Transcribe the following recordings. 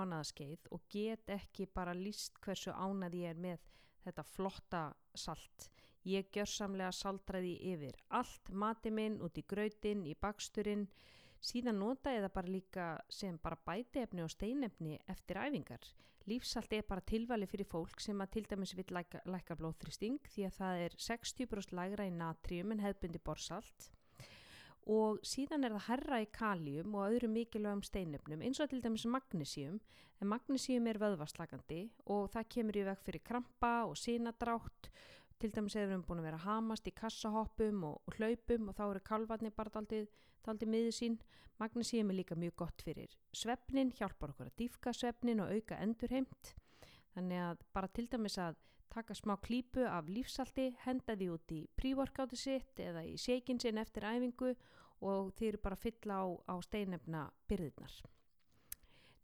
mánuða skeið og get ekki bara líst hversu ánað ég er með þetta flotta salt. Ég gjör samlega saltraði yfir allt, mati minn, út í grötin, í baksturinn, síðan nota ég það bara líka sem bara bæteefni og steinefni eftir æfingar. Lífsalt er bara tilvali fyrir fólk sem að til dæmis vil læka, læka blóðþristing því að það er 60% lægra í natrium en hefðbundi borsalt og síðan er það herra í kalium og öðru mikilvægum steinöfnum eins og til dæmis magnísíum en magnísíum er vöðvarslagandi og það kemur í veg fyrir krampa og sínadrátt til dæmis erum við búin að vera hamast í kassahoppum og, og hlaupum og þá eru kalvarnir bara daldið, miður sín. Magnísíum er líka mjög gott fyrir svefnin, hjálpar okkur að dýfka svefnin og auka endurheimt. Þannig að bara til dæmis að taka smá klípu af lífsalti, henda því út í prívorkáti sitt eða í seikin sinn eftir æfingu og þeir bara fylla á, á steinefna byrðirnar.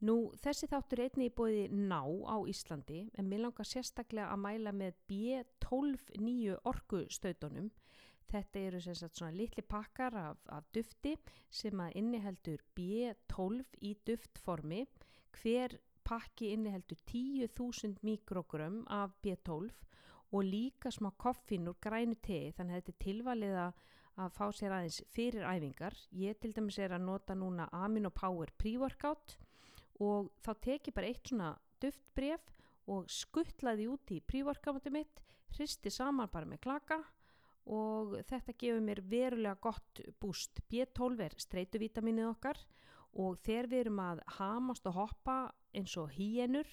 Nú þessi þáttur einni í bóði ná á Íslandi en mér langar sérstaklega að mæla með B12 nýju orkustautunum. Þetta eru sem sagt svona litli pakkar af, af dufti sem að inniheldur B12 í duftformi. Hver pakki inniheldur 10.000 mikrogrum af B12 og líka smá koffin úr grænu tegi þannig að þetta er tilvalið að fá sér aðeins fyrir æfingar. Ég til dæmis er að nota núna Amino Power Pre-Workout og þá tek ég bara eitt svona duftbref og skuttlaði út í pre-workoutu mitt, hristi saman bara með klaka og þetta gefur mér verulega gott búst. B12 er streytuvítaminnið okkar og þegar við erum að hamast og hoppa eins og híenur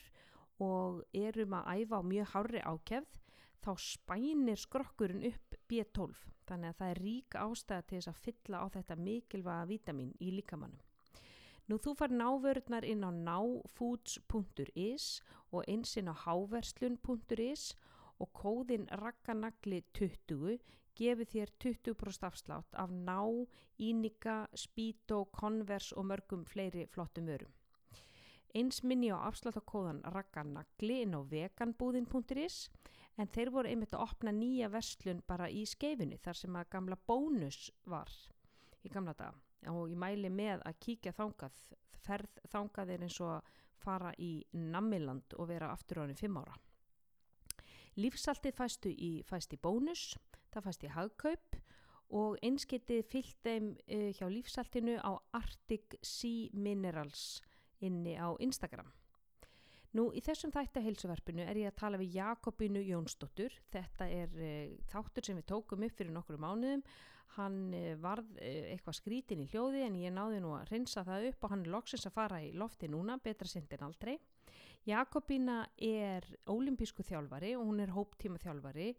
og erum að æfa á mjög hári ákefð þá spænir skrokkurinn upp B12 þannig að það er rík ástæða til þess að fylla á þetta mikilvæga vítamin í líkamannum. Nú þú far návörðnar inn á náfoods.is og eins inn á háverslun.is og kóðin rakkanagli 20 gefið þér 20% afslátt af ná, ínika, spító, konvers og mörgum fleiri flottum vörum. Eins minni á afsláttakóðan rakkanagli inn á veganbúðin.is en þeir voru einmitt að opna nýja verslun bara í skeifinni þar sem að gamla bónus var í gamla daga og ég mæli með að kíkja þángað, ferð þángað er eins og að fara í Nammiland og vera aftur ánum fimm ára. Lífsaltið fæstu í, fæst í bónus, það fæst í hagkaup og einskitið fyllt þeim uh, hjá lífsaltinu á Arctic Sea Minerals inni á Instagram. Nú í þessum þætti að heilsuverfinu er ég að tala við Jakobinu Jónsdóttur. Þetta er uh, þáttur sem við tókum upp fyrir nokkru mánuðum. Hann uh, varð uh, eitthvað skrítin í hljóði en ég náði nú að rinsa það upp og hann er loksins að fara í lofti núna, betra sent en aldrei. Jakobina er ólimpísku þjálfari og hún er hóptíma þjálfari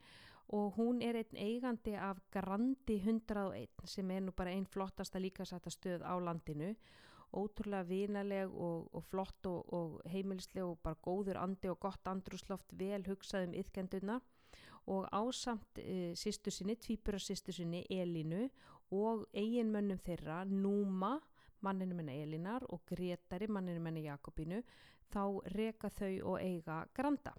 og hún er einn eigandi af Grandi 101 sem er nú bara einn flottasta líkasæta stöð á landinu ótrúlega vinaleg og, og flott og, og heimilisleg og bara góður andi og gott andrúsloft vel hugsað um yðkenduna og ásamt e, sýstu sinni, tvípura sýstu sinni Elinu og eiginmönnum þeirra Núma, manninu menna Elinar og Gretari, manninu menna Jakobinu þá reka þau og eiga Granda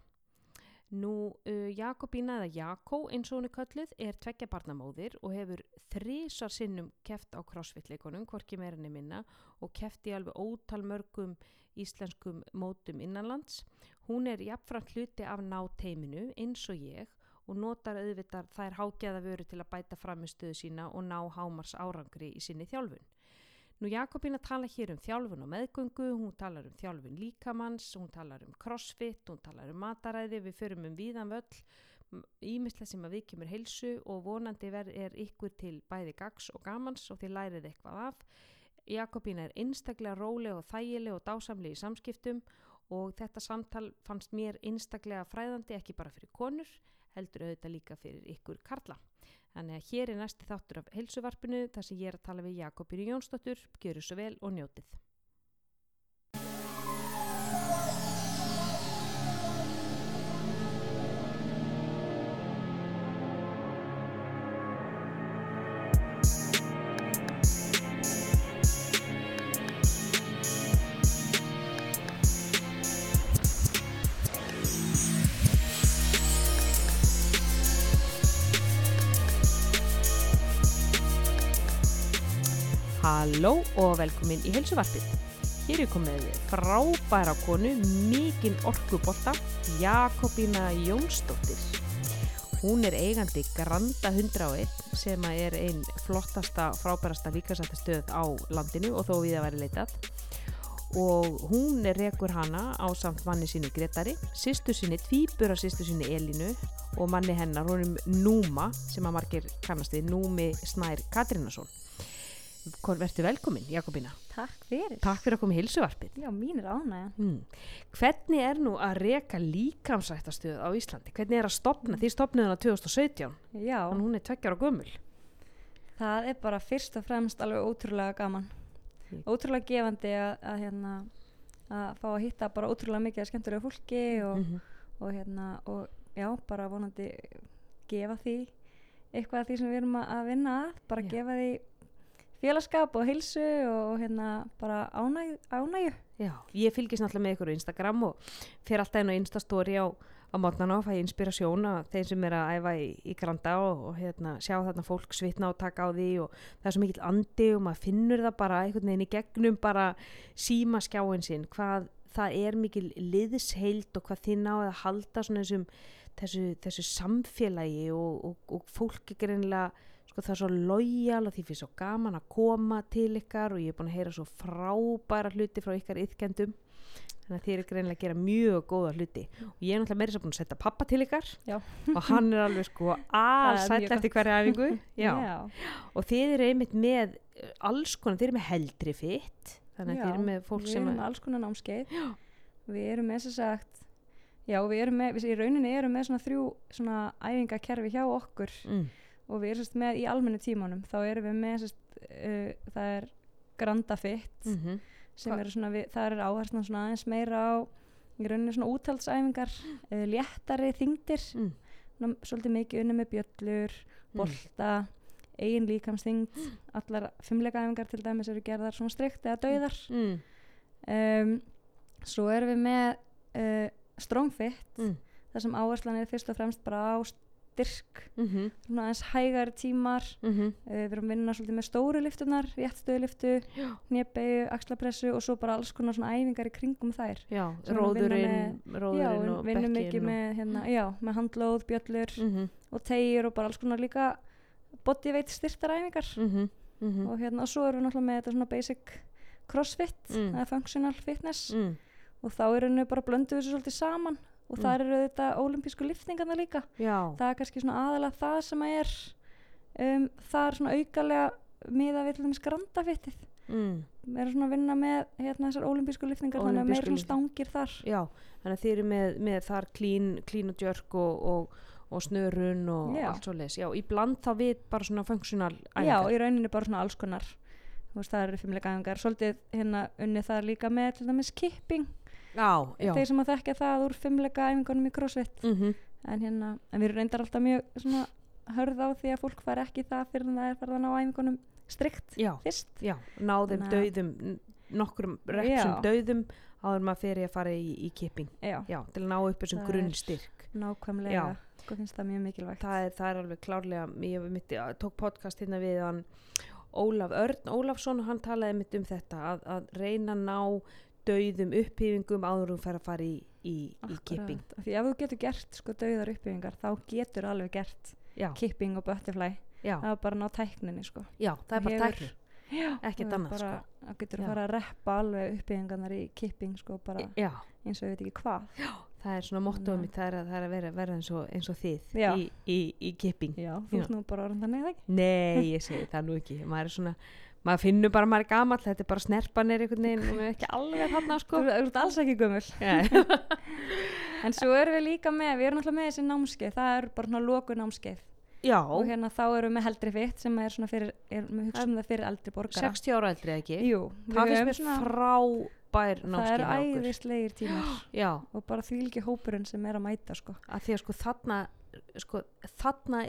Nú, uh, Jakobína eða Jakó eins og hún er kölluð er tveggja barnamóðir og hefur þrísar sinnum keft á crossfit-leikonum, hvorki meirinni minna og keft í alveg ótal mörgum íslenskum mótum innanlands. Hún er jafnframt hluti af náteiminu eins og ég og notar auðvitað þær hágeða vöru til að bæta framistöðu sína og ná hámars árangri í sinni þjálfun. Nú Jakobína tala hér um þjálfun og meðgöngu, hún talar um þjálfun líkamanns, hún talar um crossfit, hún talar um mataræði, við förum um víðan völl, ímislega sem að við kemur heilsu og vonandi verð er ykkur til bæði gags og gamans og þið lærið eitthvað af. Jakobína er einstaklega róleg og þægileg og dásamleg í samskiptum og þetta samtal fannst mér einstaklega fræðandi ekki bara fyrir konur, heldur auðvitað líka fyrir ykkur karla. Þannig að hér er næsti þáttur af helsuvarpinu þar sem ég er að tala við Jakobinu Jónsdóttur. Gjöru svo vel og njótið. Halló og velkomin í heilsuvarpið. Hér er komið frábæra konu, mikinn orkubolta, Jakobína Jónsdóttir. Hún er eigandi Granda 101 sem er einn flottasta, frábærasta líkasættastöð á landinu og þó við að vera leitað. Og hún rekur hana á samt manni sínu Gretari, sýstu sinni Tvíbura, sýstu sinni Elinu og manni hennar, hún er Núma sem að margir kannast við, Númi Snær Katrinason. Verður velkomin, Jakobína. Takk fyrir. Takk fyrir að koma í hilsuvarpið. Já, mín er ánægja. Hmm. Hvernig er nú að reka líkamsrættastöð á Íslandi? Hvernig er að stopna? Því stopnaði hana 2017, Já, þannig hún er tveggjar á gömul. það er bara fyrst og fremst alveg ótrúlega gaman. Mm. Ótrúlega gefandi að, að, hérna, að fá að hitta bara ótrúlega mikið að skemmtilega fólki og, Mhm. og, hérna, og já, bara vonandi gefa því eitthvað af því sem við erum að vinna að, bara Já. gefa því félagskap og hilsu og hérna bara ánægju. ánægju. Já, ég fylgist náttúrulega með ykkur á Instagram og fer alltaf á Instastóri á, á mótnana og fæ inspirasjón að þeim sem er að æfa í, í Granda og, og hérna, sjá þarna fólk svitna og taka á því og það er svo mikill andi og maður finnur það bara einhvern veginn í gegnum bara síma skjáin sinn hvað það er mikil liðsheild og hvað þið náðu að halda svona þessum, þessu, þessu samfélagi og, og, og fólk er greinilega sko það er svo lojal og því finnst svo gaman að koma til ykkar og ég er búin að heyra svo frábæra hluti frá ykkar yðkendum þannig að þið er greinilega að gera mjög góða hluti. Og ég er náttúrulega meira svo búin að setja pappa til ykkar Já. og hann er alveg sko allsætt eftir hverja æfingu. Já. Já. og þið eru einmitt með eh, alls konar, þið eru með heldri fitt. Þannig að Já, þið eru með fólk við sem erum að með alls konar námskeið. Við erum með þess að já, við erum með, við í rauninni erum með svona þrjú svona æfingakerfi hjá okkur. Mm, og við erum sérst með í almennu tímanum þá erum við með sérst uh, það er grandafitt mm sem Hva- eru svona, við, það er áhersna svona aðeins meira á í rauninni svona úthaldsæfingar uh, léttari þingdir Mm. svona, svolítið mikið unni með bjöllur bolta, eigin líkamsþyngd. Allar fimmleika æfingar til dæmis eru gerðar svona strikt eða dauðar. Mm, um, svo erum við með uh, strongfit mm, þar sem áherslan er fyrst og fremst bara á styrk mm, svona aðeins hægari tímar. Mm, uh, við erum að vinna svolítið með stóru liftunar réttstöðuliftu, Já. hnébegu, axlapressu og svo bara alls konar svona æfingar í kringum þær. Já, erum við róðurinn já, róðurinn við og vinnum bekkin mikið og, með, hérna, já, með handlóð, bjöllur mm og tegir og bara alls konar líka bodyweight styrtar æfingar. -hmm, mm og hérna og svo erum við náttúrulega með þetta svona basic crossfit Mm. eða functional fitness. Mm, og þá er henni bara blöndu þessu svolítið saman og Mm. það eru þetta ólimpísku liftingarna líka. Já, það er kannski svona aðalega það sem að er um, það er svona aukalega miða við til dæmis grandafittið. Mm, erum svona að vinna með hérna, þessar ólimpísku liftingar þannig að meira svona stangir þar. Já þannig að þið eru með, með þar klín, klín og djörk og, og, og snörun og Já. allt svo leis já, í bland þá við bara svona functional já, í rauninni bara svona alls konar. Þú veist, það eru fimmleika æfingar. Svolítið hérna unni það líka með til dæmis kipping. Þeir sem að þekkja það úr fimmleika æfingunum í crossfit. Mm en, hérna, en við reyndar alltaf mjög svona hörð á því að fólk fær ekki það fyrir það er farðan á æfingunum strikt já, fyrst. já, náðum Þannig að- dauðum n- nokkrum repsum Já. dauðum áður maður fyrir að fara í, í kipping. Til að ná upp þessum grunnstyrk. Nákvæmlega Já. hvað finnst það mjög mikilvægt. Það er, það er alveg klárlega ég mitt, tók podcast hérna við hann Ólaf Örn Ólafsson og hann talaði mitt um þetta að, að reyna að ná dauðum upphýfingum áður um fara að fara í, í, í kipping. Því ef þú getur gert sko dauðar uppbyggingar þá getur alveg gert já, kipping og butterfly. Já, það er bara að ná tækninni sko. Já, það er bara já, Ekkert er annað, sko. það getur að fara að reppa alveg uppbyggingarnar í kipping sko bara já, eins og ég veit ekki hvað. Það er svona að- mitt það er að, það er að vera, vera eins, og, eins og þið í, í, í kipping. Þú ert nú bara orðin þannig ekki? Nei, ég segi það nú ekki. Maður er svona, maður finnur bara að maður er gamall þetta er bara snerpanir einhvern veginn og maður er ekki alveg þarna sko. Þú ert alls ekki Já. en svo erum við líka með, við erum alltaf með þessi námskeið það er bara svona loku námskeið já, og hérna þá erum við með heldri fitt sem er svona fyrir, er, við hugsa um það fyrir eldri borgara. 60 ára eldri eða ekki? Jú, það við finnst mér svona- frábær það námskeið hjá okkur. æðislegir tímar. Já, og bara því ekki hópurinn sem er að mæta sko. að því að sko þarna sko, þarna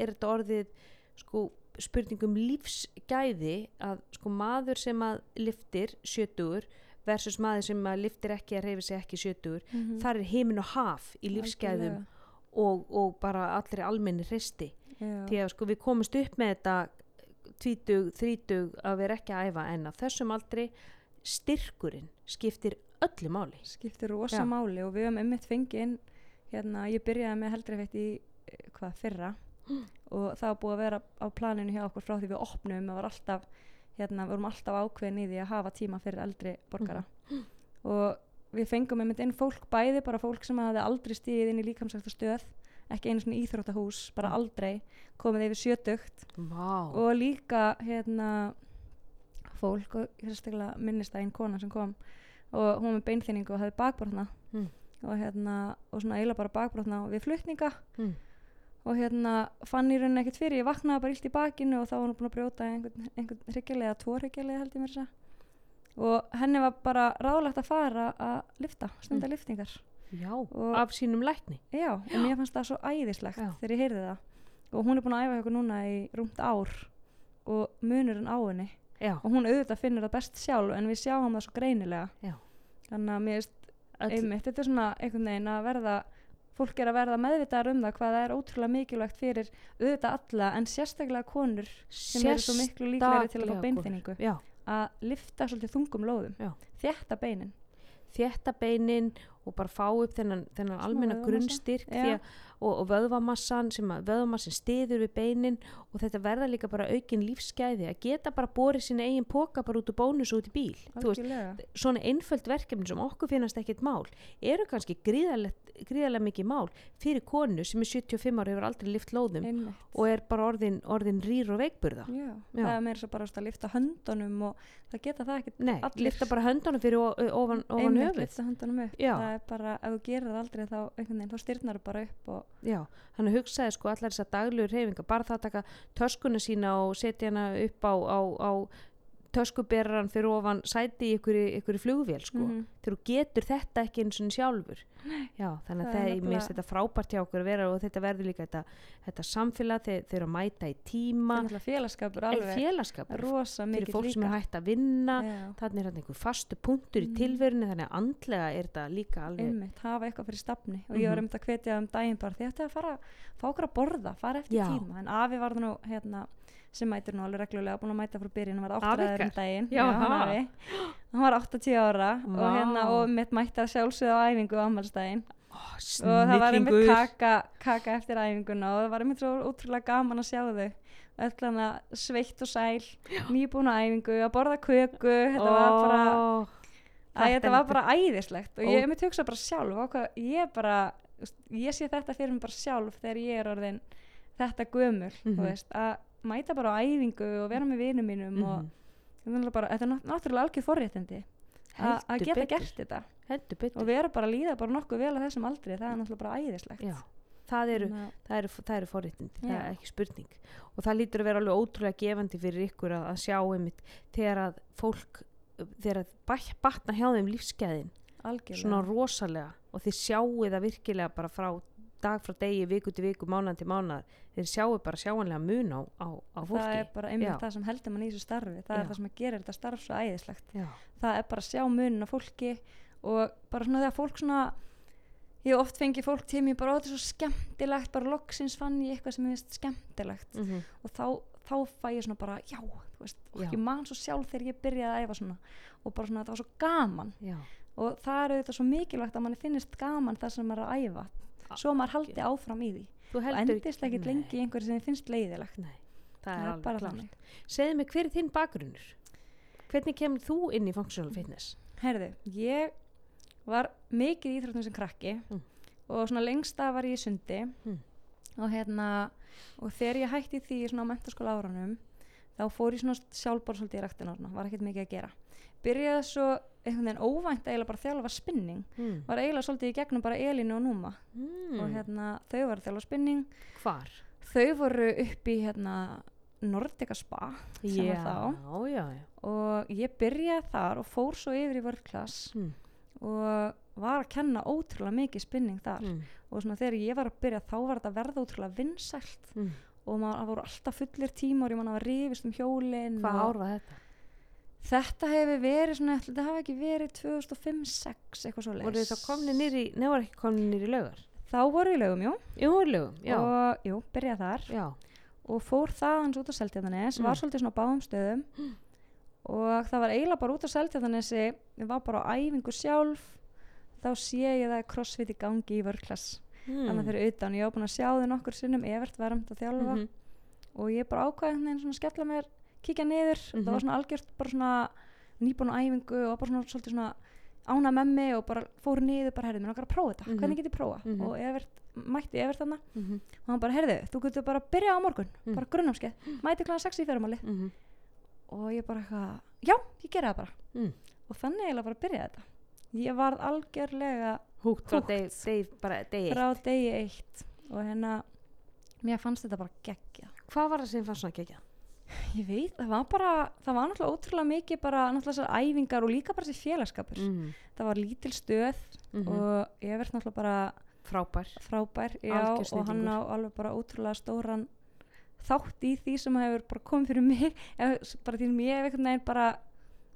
spurningum lífsgæði að sko maður sem að liftir sjötugur versus maður sem að liftir ekki að reyfi sig ekki sjötugur mm þar er heimin og haf í lífsgæðum og, og bara allir almenni hristi. Því að sko við komumst upp með þetta tvítug, þrítug að vera ekki að æfa en að þessum aldri styrkurinn skiptir öllu máli. Skiptir rosa Já. máli og við höfum einmitt fengið hérna, ég byrjaði með heldri feitt í eh, hvað, fyrra og það var búið að vera á planinu hjá okkur frá því við opnum og alltaf hérna, vorum alltaf ákveðin í því að hafa tíma fyrir eldri borgara og við fengum einmitt inn fólk bæði bara fólk sem hafði aldrei stíðið inn í líkamsækta stöð ekki einu svona íþróttahús, bara Mm. aldrei komið yfir sjötugt Vá. og líka hérna fólk og minnist að einn kona sem kom og hún var með beinþýningu og hafði bakbrotna Mm. og hérna og svona eiginlega bara bakbrotna við flutninga Mm. Og hérna fann í rauninni ekkert fyrir ég vaknaði bara illt í bakinu og þá var hún búin að brjóta einhvern, einhvern hryggjarlega, tvo hryggjarlega held ég mér að segja og henni var bara ráðlegt að fara að lifta, stunda Mm. liftingar Já, Og- af sínum lækni. Já, og mér fannst það svo æðislegt Já. þegar ég heyrði það og hún er búin að æfa okkur núna í rúmt ár og munurinn á henni Já, og hún auðvitað finnur það best sjálf en við sjáum það svo greinilega Já. þannig að mér veist einmitt, þetta er svona einhvern veginn að verða fólk er að verða meðvitaðar um það hvað það er ótrúlega mikilvægt fyrir auðvitað alla en sérstaklega konur sem eru svo miklu líklegri til að fá Sérstaklega Já, að lifta svolítið þungum lóðum. Já. þétta beinin. Þétta beinin og bara fá upp þennan, þennan almenna grunnstyrk að, og, og vöðvamassan sem að vöðvamassin stiður við beinin og þetta verða líka bara aukin lífsgæði að geta bara borið sína eigin póka bara út úr bónus og út í bíl. Veist, svona einföld verkefni sem okkur finnast ekkert mál eru kannski gríðarlega, gríðarlega mikið mál fyrir konu sem er 75 ára hefur aldrei lift lóðum einmitt og er bara orðin, orðin rýr og veikburða Já, Já. það er meira svo bara að lifta höndunum og það geta það ekkert Nei, allir. lifta bara höndunum fyrir ofan, ofan Já. það er bara, ef þú gerir það aldrei þá veginn, þá styrnar bara upp og Já, hann hugsaði sko allar þessar daglegur reyfingar, bara það að taka töskuna sína og setja hana upp á, á, á töskuberran fyrir ofan sæti í ykkur, flugvél sko, Mhm. þegar þú getur þetta ekki eins og sjálfur. Já, þannig að er það er finnst þetta frábært hjá okkur að vera og þetta verður líka þetta, þetta samfélag eru að mæta í tíma. Er náttúrulega félagskapur alveg félagskapur fyrir fólk sem er líka. hægt að vinna. Já, þannig er þetta einhver fastu punktur í Mhm. tilverunni þannig að andlega er þetta líka alveg einmitt, hafa eitthvað fyrir stafni. Og ég var Mhm. einmitt að hvetja um daginn bara því ætti að fara, fá okkur að borða fara eftir Já. tíma, en afi var nú hérna, sem mætir nú alveg reglulega búin að mæta frá byrjun, hann var Afi áttræður um daginn. Já, afi. hann var 80 ára og, Vá. hérna, og mitt mætti að sjálfsögða á æfingu á ammálstæðin Ó, og það var einmitt kaka, kaka eftir æfinguna og það var einmitt svo ótrúlega gaman að sjá þau. Öll hana sveitt og sæl nýbúna æfingu, að borða köku þetta var bara Æ, Þetta var bara æðislegt og ég hef mitt hugsað bara sjálf á hvað, ég bara, ég sé þetta fyrir mig bara sjálf þegar ég er orðin þetta gömul, Mhm. þú veist að mæta bara á æfingu og vera með vinum mínum og mhm. þetta er náttúrulega bara, þetta er nátt- náttúrulega algjör forréttindi að geta betur. gert þetta. Og vera bara að líða bara nokkuð vel á þessum aldri, það er náttúrulega bara æðislegt. Já, það eru, að- eru, það eru forréttindi, það er ekki spurning. Og það lítur að vera alveg ótrúlega gefandi fyrir ykkur að, að sjá einmitt þegar að fólk þegar að batna hjá þeim lífsgæðin algjörlega. svona rosalega og þið sjáu það virkilega bara frá dag frá degi, viku til viku, mánan til mánan þeir sjáu bara sjáanlega mun á, á, á fólki. það er bara einmitt Já. það sem heldur mann í þessu starfi. Það Já. er það sem gera þetta starf svo æðislegt. Já. það er bara að sjá munin á fólki og bara svona þegar fólk svona ég hef oft fengið fólk til mér bara "Ó, þetta er svo skemmtilegt, bara loksins fann ég eitthvað sem ég veist skemmtilegt. Mm og þá, þá fæ ég svona bara já, þú veist, og Já. ég man svo sjálf þegar ég byrjaði að æfa svona. Og bara svona það var svo gaman. Og það er auðvitað svo mikilvægt að manni finnist gaman það sem maður er að æfa svo maður haldi áfram í því og endist ekkit Nei, lengi í einhverju sem þið finnst leiðilegt Nei, það er bara þannig Segðu mig, hver er þinn bakgrunnur? Hvernig kemur þú inn í functional fitness? Herðu, ég var mikið í íþróttum sem krakki Mm. og svona lengsta var ég í sundi Mm. og hérna og þegar ég hætti því svona á mentaskóla árunum þá fór ég svona sjálfbór svolítið í ræktin orna, var ekkert mikið að gera byrjaði svo einhvern veginn óvænt eiginlega bara að þjálfa spinning Mm. var eiginlega svolítið í gegnum bara Elinu og Núma Mm. og hérna þau var að þjálfa spinning Hvar? þau voru upp í hérna Nordica Spa sem var þá Já, já, já. og ég byrjaði þar og fór svo yfir í World Class Mm. og var að kenna ótrúlega mikið spinning þar Mm. og svona þegar ég var að byrja þá var þetta að verða ótrúlega vinsælt Mm. og maður voru alltaf fullir tímar og maður var rifist um hjólin Hvað ár var þetta? Þetta hefur verið svona, þetta hafi ekki verið 2005-06 eitthvað svo Voru þið þá komni nýri, nefnir ekki komni nýri laugar? þá voru við í lögum, jú Jú, voru lögum, já. og jú, byrjaði þar já. og fór það hans út á Seltjarnanes Mm. var svolítið svona á báðum stöðum og það var eiginlega bara út á Seltjarnanesi ég var bara á æfingu sjálf þá sé ég það crossfit í gangi í vörklass mm. þannig fyrir utan, ég var búin að sjá þau nokkur sinnum Evert varmt að þjálfa Mhm. og ég bara ákvæði veginn svona að skella mér kíkja niður, það Mhm. var svona algjört bara svona nýbúin á æfingu og bara svona svolítið svona ána með mig og bara fór niður bara herðið mér okkar að prófa þetta, Mhm. hvernig get ég prófa Mhm. og Evert, mætti Evert þarna Mhm. og hann bara herðið, þú getur bara að byrja á morgun Mm. bara grunnámskeið, mæti klæðan 6 í fyrirmáli Mhm. og ég bara eitthvað, já, ég gera það bara Mm. og þannig eiginlega bara byrjaði þetta ég varð algjörlega húgt frá degi, degi, bara degi frá degi eitt og hérna mér fannst þetta bara geggja hvað var það sem fannst svona gegja? Ég veit, það var bara það var náttúrulega ótrúlega mikið bara náttúrulega þessar æfingar og líka bara þessi félagskapur Mm. það var lítil stöð Mhm. og ég verð náttúrulega bara frábær frábær já, og hann á alveg bara ótrúlega stóran þátt í því sem hefur bara komið fyrir mig s- bara því ég hef veginn bara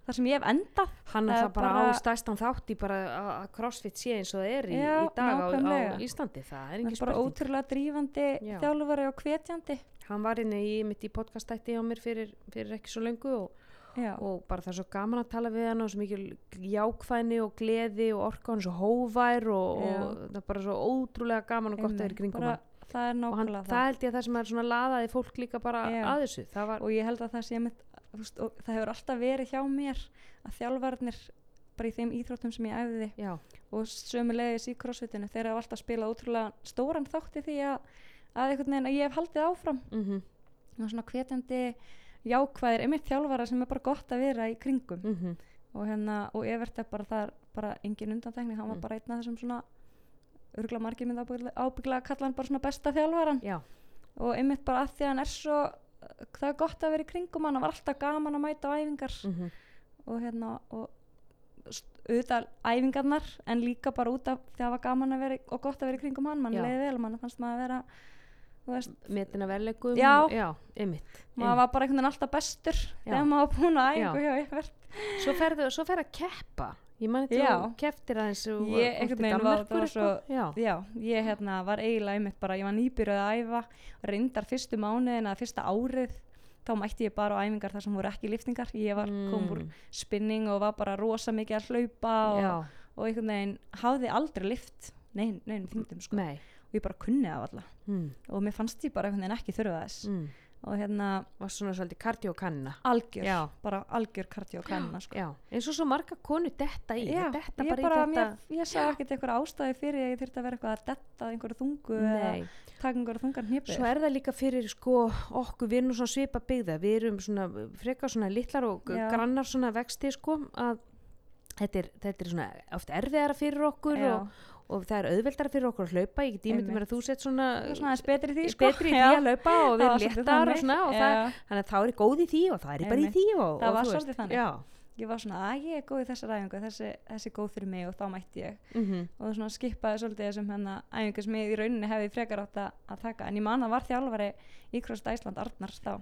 það sem ég hef endað hann Það er það bara, bara- á stærstan þátt í bara að- crossfit sé eins og það er í, Já, í dag á, á. Íslandi það er engin er bara ótrúlega drífandi Já. þjálfari og hvetjandi hann var inn í mitt í podcastætti á mér fyrir, fyrir ekki svo lengu og, og bara það er svo gaman að tala við hann og svo mikil jákvæðni og gleði og orka hann svo hóvær og, og það er bara svo ótrúlega gaman og gott að vera kringum hann. það er nákvæmlega það held ég að það sem er svona laðaði fólk líka bara Já. að þessu. Það var, og ég held að það sé mitt, veist, og það hefur alltaf verið hjá mér að þjálfarnir bara í þeim íþróttum sem ég æfði já, og sömulegis í crossfitinu þeir hafa alltaf spilað ótrúlega stóran þátti því að, að einhvern veginn að ég hef haldið áfram. Mhm, og svona hvetjandi jákvæðir, einmitt þjálfara sem er bara gott að vera í kringum. Mhm. Og hérna, og Evert er bara það er bara engin undantekning, hann var Mm. bara einn af þessum svona örgulega margir mynd ábygglega að kalla hann bara svona besta þjálfaran. Já, og einmitt bara að því að hann er svo það er gott að vera í kringum hann, hann var alltaf gaman að mæta á æfingar. Mhm. Og hérna og auðvitað æfingarnar en líka bara út af því að það var gaman að vera og gott að vera í kringum hann, mann leiði vel mann fannst maður að vera veist, metina verlegum Já. já einmitt, maður var bara einhvern veginn alltaf bestur þegar maður var búin að Evert svo ferðu, svo ferðu að keppa. Ég man Já. eitthvað þú kepptir aðeins og Ég einhvern veginn var- það var svo- já, Já, ég hérna var eiginlega einmitt bara, ég var nýbyrjuð að æfa reyndar fyrstu mánuðin eða fyrsta árið þá mætti ég bara á æfingar þar sem voru ekki liftingar ég var Mm, spinning og var bara rosa mikið að hlaupa og, og einhvern veginn hafði aldrei lift nein, nein, þingdum sko. Nei og ég bara kunni það alla mm, og mér fannst ég bara einhvern veginn ekki þurfa þess. Mm. og hérna var svona svolítið kardiókanna algjör, Já. bara algjör kardió kanna sko. eins og svo marga konu detta í. Já, detta ég bara, í þetta mér, ég sá ekkert eitthvað ástæði fyrir að ég þurfti að vera eitthvað að detta einhverju þungu eða nei, taka einhverju þungar hnipið. Svo er það líka fyrir sko okkur, við erum svona svipa byggða við erum svona frekar svona litlar og Já. grannar svona vexti sko að þetta er, þetta er svona oft erfiðara fyrir okkur og, og það er auðveldara fyrir okkur að hlaupa. Ég get ímyndið mér að þú sett svona svona betri í því sko. betri í því að hlaupa og var svolítið léttar og svona og það, þannig að þá er ég góð í því og það er ég bara í því og, Það og var svolítið þannig. já, ég var svona að ég er góð í þessar æfingu þessi, þessi er góð fyrir mig og þá mætti ég. Mm og svona skipaði svolítið þessum hérna æfingu sem ég í rauninni hefði frekar átt að, taka. En ég man að var þjálfari í Krost Æsland Arnars þá.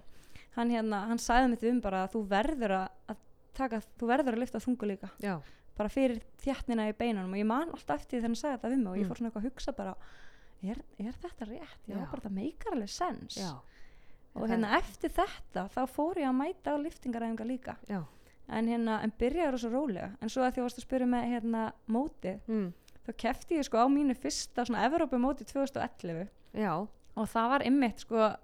Hann hérna, hann sagði mitt um bara að þú verður að, að taka, þú verður að lyfta þungu líka. Já, bara fyrir þjarnina í beinunum. Og ég man alltaf eftir því þegar hann sagði þetta við mig og ég Mm. fór svona eitthvað að hugsa bara er, er þetta rétt? Já, Já. bara það meikar alveg sens. Já, og Það- hérna eftir þetta þá fór ég að mæta á liftingaræfingar líka. Já. en hérna, en byrjaður svo rólega. En svo að því varst að spyrja með hérna mótið, Mm. þá kefti ég sko á mínu fyrsta svona Evrópumóti 2011 já, og það var ymmit sko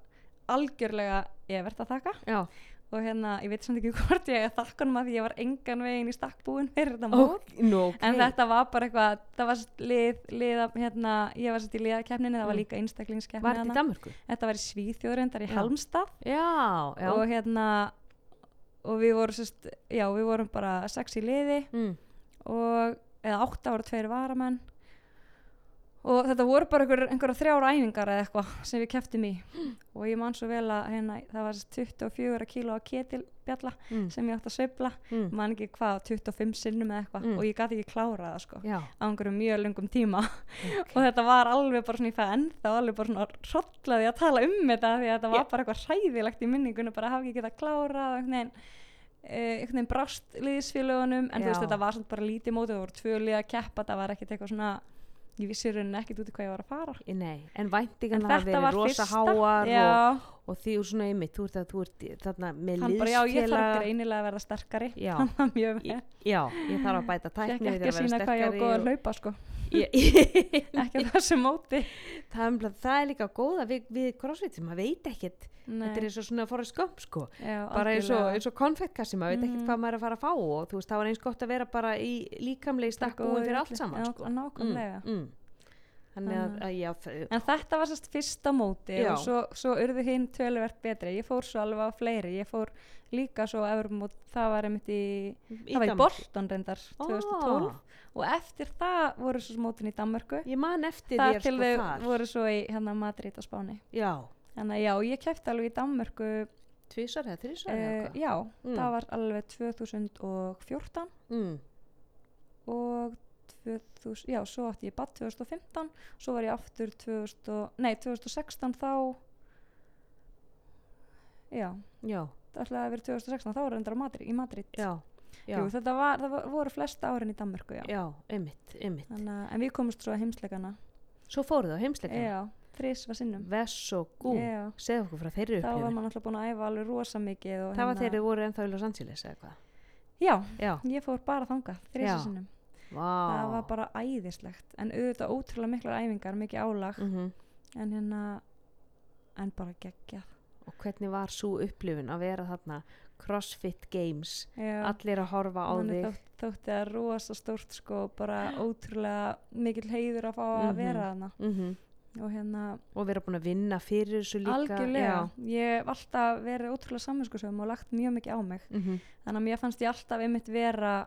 algjörlega ég verð að þakka já og hérna, ég veit samt ekki hvort ég þakkanum að því ég var engan veginn í stakkbúin fyrir þetta mót nú, ok en þetta var bara eitthvað, það var lið, liða, hérna, ég var sett í liðakefninni það var Mm. líka einstaklingskeppni var þetta í. Danmörku? þetta var í Svíþjóðrendar í já og hérna og við vorum sérst, já við vorum bara sex í liði mm. og eða átta ára tveir varamenn og þetta voru bara einhver, einhverja þrjára æfingar eða eitthvað sem við keftum í og ég man svo vel að hérna, það var sérst 24 kíló að ketilbjalla Mm. sem ég átti að sveifla Mm. man ekki hvað, 25 sinnum eða eitthvað Mm. og ég gati ekki klárað það sko já, á einhverjum mjög lungum tíma ok og þetta var alveg bara svona í það ennþá alveg bara svona hrollaði að tala um þetta því að þetta var Já. bara eitthvað hræðilegt í minningunum bara að hafa ekki getað klárað og veginn eh, einhvern veginn brást liðsfélagunum en þú veist Já. þetta var svona bara lítið mótið það voru tvö lið að keppa það var ekkert eitthvað svona ég vissi rauninni ekkert út í hvað ég var að fara. Nei, en væntingarna þetta verið rosa háar já, og því úr svona einmitt, þú ert að þú ert þarna með hann bara, já, ég þarf greinilega að verða sterkari. Já, Í- já, ég þarf að bæta ég tækni ekki að sína hvað ég var góð að hlaupa sko, ég, ekki að þessu móti. Það, það er líka góða við, við crossfit sem maður veit ekkert. Nei, þetta er eins og svona forrest skömm sko. Já, bara eins og, eins og konfettkassi, maður veit ekkert Mhm. hvað maður er að fara að fá og þú veist, það var eins gott að vera bara í líkamlegi stakk búin fyrir allt saman sko. nákvæmlega. Mm, mm. Að, að já, En þetta var sérst fyrsta móti Já. og svo, svo urðu hinn töluvert betri. Ég fór svo alveg á fleiri. Ég fór líka svo Evropamót, það var einmitt í, það var í. Bolton reyndar 2012 Ó, og eftir það voru svo mótin í Danmörku. ég man eftir Það þér til sko þau þar voru svo í hérna Madrid á Spáni. já, Þannig að já, ég kæfti alveg í Danmörku, tvísar eða þrísar uh, eða hvað já, Mm. það var alveg 2014 mm. og 2000, já, svo átti ég bad 2015, svo var ég aftur 2000, og- nei, 2016 þá, já, já, það ætlaði að vera 2016 þá var reyndar á Madrid, í Madrid. Já, já, Jú, þetta var, það var- voru flesta árin í Danmörku já. já, einmitt, einmitt. Þannig, að- en við komumst svo að heimsleikana. Svo fóruð á heimsleikana? Já, þrís var sinnum. Vess og Gú, já, segðu okkur frá þeirri þá var maður alltaf búin að æfa alveg rosa mikið hérna- það var þegar þið voru ennþá í Los Angeles eða hvað? Já, já, ég fór bara þangað þrís Já. var sinnum, vá. Það var bara æðislegt. En auðvitað ótrúlega miklar æfingar mikið álag, Mhm. en hérna en bara geggjað. Og hvernig var svo upplifun að vera þarna? CrossFit Games. Já, allir að horfa á manni þig. þótt, þótti það rosa stórt sko, bara ótrúlega mikill heiður að fá að Mhm. vera þarna. Mm og hérna og vera búin að vinna fyrir þessu líka. Algjörlega, ég hef alltaf verið ótrúlega samvinskusöfum og lagt mjög mikið á mig. Mm -hmm. þannig að mér fannst ég alltaf einmitt vera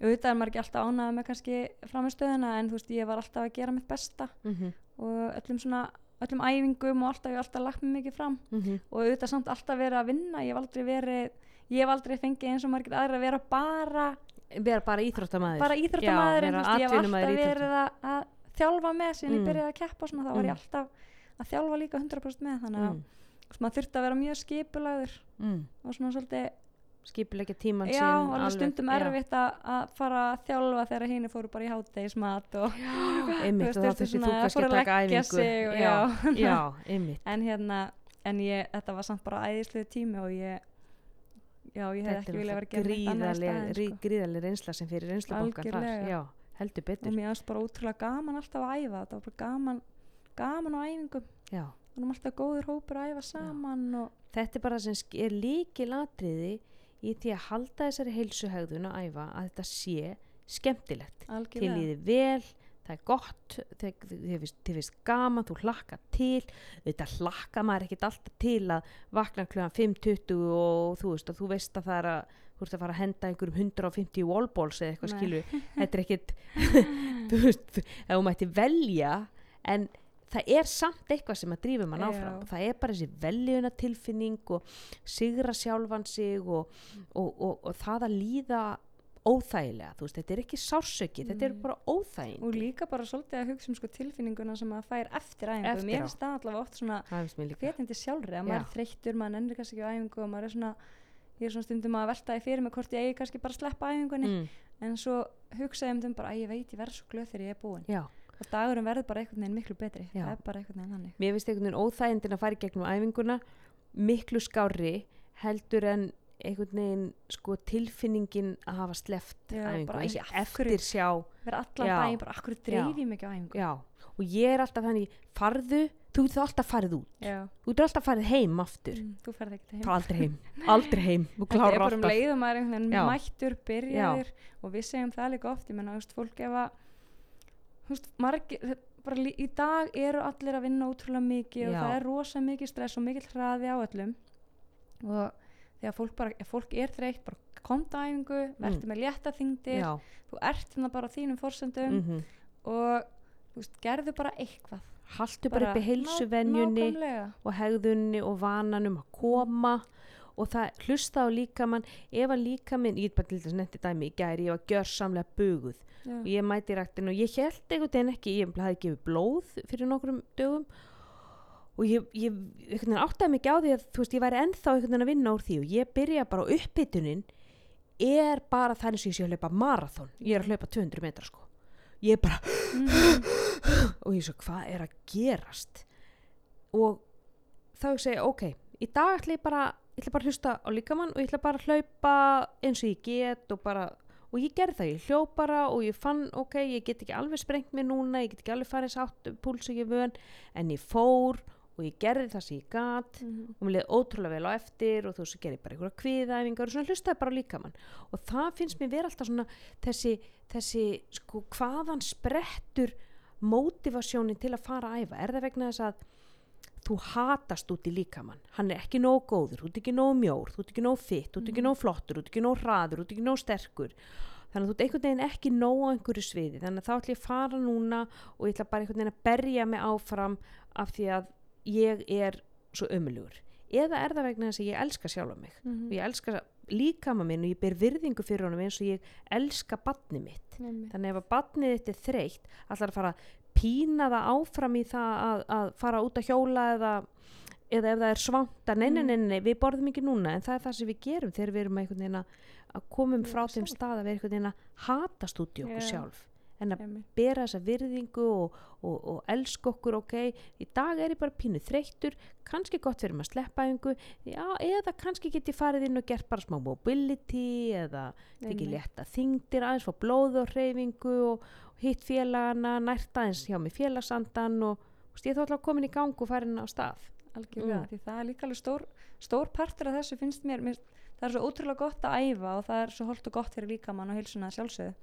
auðvitað er maður ekki alltaf ánægð með kannski framistöðuna en þú veist ég var alltaf að gera mitt besta Mm og öllum svona öllum æfingum og alltaf ég alltaf lagt mig mikið fram -hmm. og auðvitað samt alltaf verið að vinna ég hef aldrei verið ég hef aldrei fengið eins og margir aðra að vera bara vera bara íþróttamæður bara íþróttamæður ég hef alltaf verið að, að þjálfa með síðan Mm. ég byrjaði að keppa og svona þá var Mm. ég alltaf að þjálfa líka 100% með þannig að mm. veist, maður þurfti að vera mjög skipulagður Mm. og svona svolítið skipilegja tíman já, sinn alveg stundum erfitt að, að fara að þjálfa þegar hinn fóru bara í hátegismat og einmitt og þurfti þurfti þú kannski að taka æfingu. og já, já. já, einmitt. En hérna en ég, þetta var samt bara æðislega tími og ég já, ég hef þetta ekki viljað er vera að gera í gríðaleg gríðaleg reynsla sem fyrir reynslubankan þar já, heldur og betur mér finnst bara ótrúlega gaman alltaf að æfa þetta var bara gaman, gaman á æfingum. Já. erum alltaf góður hópur að æfa saman og þetta er bara sem er líkilatriði í því að halda þessari heilsuhegðun að æfa að þetta sé skemmtilegt. Til algjörlega líði vel það er gott, þið þið finnst, þið gaman, þú hlakka til. Þetta hlakka maður ekkit alltaf til að vakna klugan 5.20 og þú veist að þú veist að það er að þú ert að fara að henda einhverjum 150 wallballs eða eitthvað skilu þetta er ekkit þú veist, ef þú mætti velja en það er samt eitthvað sem að drífa mann Já. áfram. Það er bara þessi veljuna tilfinning og sigra sjálfan sig og, og, og, og það að líða óþægilega, þú veist, þetta er ekki sársöki þetta er Mm. bara óþæging og líka bara svolítið að hugsa um sko tilfinninguna sem maður fær eftir æfingu. Mér finnst það allavega oft svona hvetjandi sjálfri að Já. maður er þreyttur, maður ennir kannski ekki á æfingu og maður er svona ég er svona stundum að velta því fyrir mig hvort ég eigi kannski bara að sleppa æfingunni. Mm, en svo hugsa ég um þeim bara að ég veit ég verð svo glöð þegar ég er búin. Já, og dagurum verður bara einhvern veginn miklu betri. Já. það er bara einhvern veginn þannig. Mér finnst einhvern veginn óþægindin að fara í gegnum æfinguna miklu skári heldur en einhvern veginn sko tilfinningin að hafa sleft Já, æfingu, bara, þessi hverju- eftir sjá vera allan Já. daginn bara akkur dreif ég mikið á æfingu? Já, og ég er alltaf þannig farðu, þú getur alltaf farið út. Já. þú getur alltaf farið heim aftur. Mm, þú ferð ekki heim. Fara aldrei heim, aldrei heim. Þú Þetta er klárar bara um alltaf. leið og maður er einhvern veginn Já. mættur, byrjaður og við segjum það líka oft, ég menna, þú veist, fólk ef að veist, margir bara í dag eru allir að vinna ótrúlega mikið og Já. það er rosa mikið stress og mikill hraði á öllum. Og þegar fólk bara, fólk er þreytt bara komta æfingu, verður með létta þingdir Mm. já, þú ert hérna bara á þínum forsendum mm og þú veist, gerðu bara eitthvað. Haltu bara upp í heilsuvenjunni og hegðunni og vananum að koma og það hlusta á líkamann ef að líkaminn, ég get bara til þess netti dæmi í gæri, ég var gjörsamlega buguð. Já. og ég mæti í ræktin og ég held einhvern veginn ekki, ég hafði gefið blóð fyrir nokkrum dögum. Og ég, ég áttaði mikið á því að þú veist, ég væri ennþá einhvern veginn að vinna úr því og ég byrja bara á upphitunin er bara eins og ég sé að hlaupa marathon. Ég er að hlaupa 200 metra sko. Ég er bara og ég svo hvað er að gerast? Og þá ég segja ok, í dag ætla ég bara ég ætla bara að hlusta á líkamann og ég ætla bara að hlaupa eins og ég get og bara og ég gerði það, ég hljóp bara og ég fann ok, ég get ekki alveg sprengt mér núna ég get ekki alveg farið sátt púls og ég vön en ég fór og ég gerði það sem ég gat Mhm. og mér leiði ótrúlega vel á eftir og þú veist, gerði bara einhverja kviðæfingar og svona hlustaði bara á líkamann og það finnst mér vera alltaf svona þessi, þessi sko hvaðan sprettur mótivasjónin til að fara að æfa er það vegna þess að þú hatast út í líkamann hann er ekki nóg góður, þú ert ekki nóg mjór þú ert ekki nóg fitt, þú ert ekki Mhm. nóg flottur þú ert ekki nóg hraður, þú ert ekki nóg sterkur þannig að þú ert einhvern veginn ekki nóg á einhverju sviði þannig að þá ætlum ég að fara núna og ég ætla bara einhvern veginn að berja mig áfram af því að ég er svo ömulugur eða er það vegna þess að ég elska sjálfa mig Mhm. og ég elska líkama minn og ég ber virðingu fyrir honum eins og ég elska badni mitt Einmitt. þannig ef að badnið þitt er þreytt allar að fara að pína það áfram í það að, að fara út að hjóla eða, eða ef það er svanta nei, nei, Mm. nei, nei, við borðum ekki núna en það er það sem við gerum þegar við erum að, komum frá þeim stað að við einhvern veginn að hatast út í okkur Já. sjálf en að Einmitt. bera þessa virðingu og, og, og elska okkur ok í dag er ég bara pínu þreyttur kannski gott fyrir maður að sleppa einhver eða kannski get ég farið inn og gert bara smá mobility eða Einmitt. létta þingdir aðeins fá blóð og hreyfingu og, og hitt félagana nært aðeins hjá mig félagsandan og ég er þá alltaf komin í gang og farin á stað algjörlega, Mm. því það er líka alveg stór, stór partur af þessu finnst mér, mér það er svo ótrúlega gott að æfa og það er svo holdt og gott fyrir líkamann og heilsuna sjálfsögðu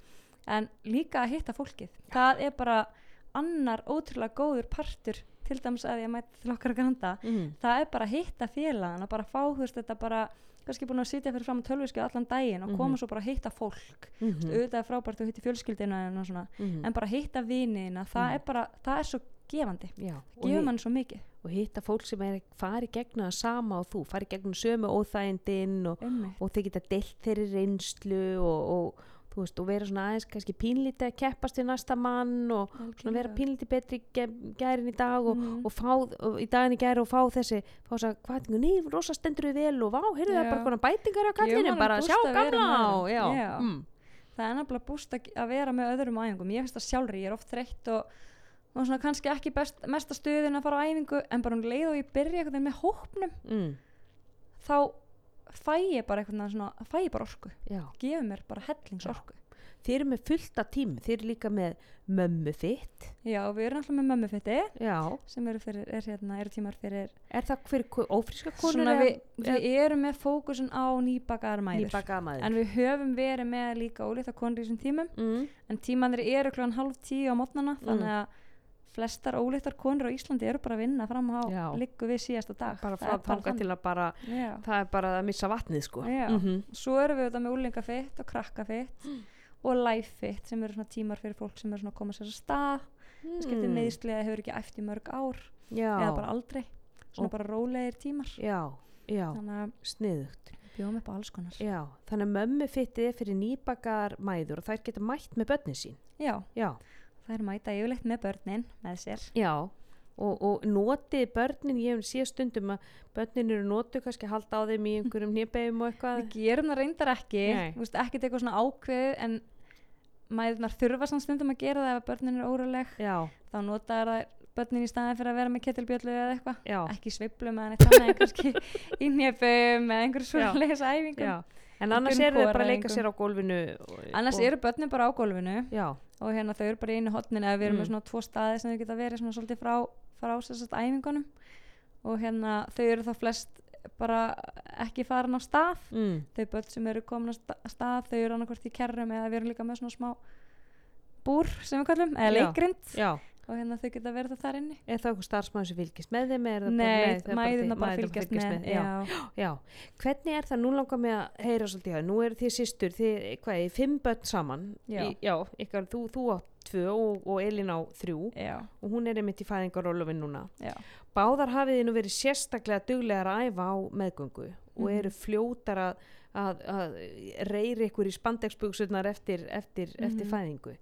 en líka að hitta fólkið það er bara annar ótrúlega góður partur til dæmis að ég mæti til okkar að granda mm. það er bara að hitta félagan og bara fá þú veist þetta bara kannski búin að sitja fyrir fram á tölviskið allan daginn og koma Mhm. svo bara að hitta fólk Mm mm. auðvitað er frábært að hitta fjölskyldina og svona, -hmm. en bara hitta vinina það Mhm. er bara, það er svo gefandi Já, gefur mann svo mikið og hitta fólk sem er farið gegnum það sama og þú farið gegnum sömu óþægindin og, og þau geta deilt þeirri reynslu og, og, þú veist, og vera svona aðeins kannski pínlítið að keppast við næsta mann og svona vera pínlítið betri ge- gærin í dag og, Mhm. og fá og í daginn í gæri og fá þessi fá þess að hvaðingu, ný, rosa stendur við vel og vá, heyrðu það bara konar bætingar á kallinu, bara sjá gamla já, Já. Mm. það er nefnilega búst að, vera með öðrum æfingum ég finnst það sjálfri, ég er oft þreytt og, og svona kannski ekki best, mesta stuðin að fara á æfingu en bara um leið og ég byrja veginn með hópnum Mm. þá fæ ég bara veginn svona fæ ég bara orku, já, gefur mér bara hellings Já. orku. Þeir eru með fullta tím þeir eru líka með mömmu þitt. Já, við erum alltaf með mömmufitti já, sem eru, fyrir, er, hérna, eru tímar fyrir er það fyrir ófríska konur við, við erum með fókusun á nýbakaðar mæður. Nýbakaða maður en við höfum verið með líka ólíta konur í þessum tímum. Mm. en tímanir eru klokkan hálf tíu á mótnana Mm. þannig að flestar ólíktar konur á Íslandi eru bara að vinna fram á liggu við síðasta dag bara frá þanga til að bara. Já. það er bara að missa vatnið sko Já. Mhm. svo erum við þetta með úlingafitt og krakkafitt og lifefitt sem eru svona tímar fyrir fólk sem eru svona að koma sér að stað mm. skiptir Mm. meðsli eða hefur ekki í mörg ár já, eða bara aldrei svona Og- bara rólegir tímar já, já, sniðugt bjóðum upp á alls konar já, þannig að mömmu fittið er fyrir nýbakar mæður og þær geta mætt með börnin sín já, já, það er mæta yfirleitt með börnin með sér. Já og, og notið börnin, ég hef síðan stundum að börnin eru notuð kannski halda á þeim í einhverjum nýbegjum og eitthvað. Við gerum það reyndar ekki. Veist, ekkert eitthvað svona ákveð en mæðurnar þurfa samt stundum að gera það ef börnin er óruleg já, þá nota það börnin í staðin fyrir að vera með kettilbjöllu eða eitthvað. Já, ekki sveiflu með hann eitt annað en kannski í nefum eða einhverju Já. svoleiðis æfingum. Já en annars eru þau bara að leika sér á gólfinu og, annars og, eru börnin bara á gólfinu. Já, og hérna þau eru bara í einu hotnin eða við erum Mm. með svona tvo staði sem þau geta verið svona svolítið frá, frá sérstætt æfingunum. Og hérna þau eru þá flest bara ekki farin á stað. Mm, þau börn sem eru komin á sta- stað þau eru annarkvort í kerrum eða við erum líka með svona smá búr sem við kallum eða Já. Og hérna þau geta verið það þar inni er það eitthvað starfsmæður sem fylgist með þeim Nei, er bara fylgjast með, já. Já. Hvernig er það, nú langar mig að heyra svolítið, já, nú eru þið systur, þið, hvað, er, fimm börn saman, Já. Í, já ykkar, þú, þú á tvö og, og Elín á þrjú Já, og hún er einmitt í fæðingarólufin núna. já, Báðar hafið þið nú verið sérstaklega duglegar að æfa á meðgöngu og Mhm. eru fljótar að, að, að reyri ykkur í spandexbuksurnar eftir, eftir, eftir Mhm. fæðingu.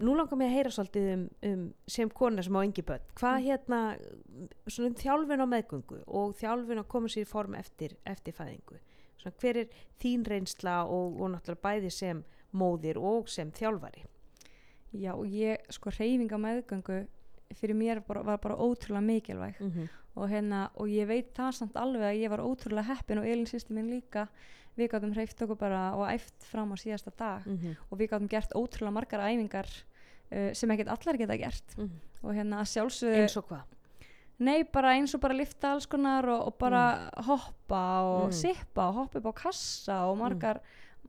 Nú langar mig að heyra svolítið um, um sem kona sem á engi börn. Hvað Mm. hérna, svona um þjálfun á meðgöngu og þjálfun að koma sér í form eftir, eftir fæðingu. Svona, hver er þín reynsla og, og náttúrulega bæði sem móðir og sem þjálfari? Já, ég, sko, reyfing á meðgöngu fyrir mér bara, var bara ótrúlega mikilvæg mm -hmm. og hérna, og ég veit það samt alveg að ég var ótrúlega heppin og Elin sýsti minn líka við gáttum hreift okkur bara og æft fram á síðasta dag Mhm. og við gáttum gert ótrúlega margar æfingar uh, sem ekkert allar geta gert. Og hérna að sjálfsögðu eins og hvað? Nei, bara eins og bara lifta alls konar og, og bara hoppa og Mm. sippa og hoppa upp á kassa og margar,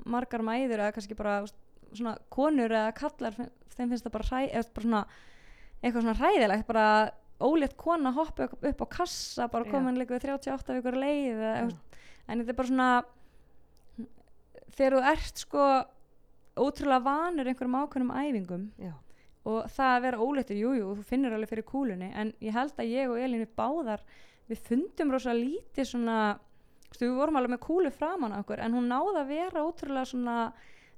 margar mæður eða kannski bara svona konur eða kallar þeim finnst það bara, hræ, bara svona, eitthvað svona hræðilegt bara ólétt kona hoppa upp, upp á kassa bara komin líka við 38 vikur leið eitthvað- en þetta er bara svona þegar þú ert sko ótrúlega vanur einhverjum ákveðnum æfingum já, og það að vera óléttur, jújú, þú finnur alveg fyrir kúlunni en ég held að ég og við báðar við fundum rosa lítið svona stu, við vorum alveg með kúlu framan á okkur en hún náði að vera ótrúlega svona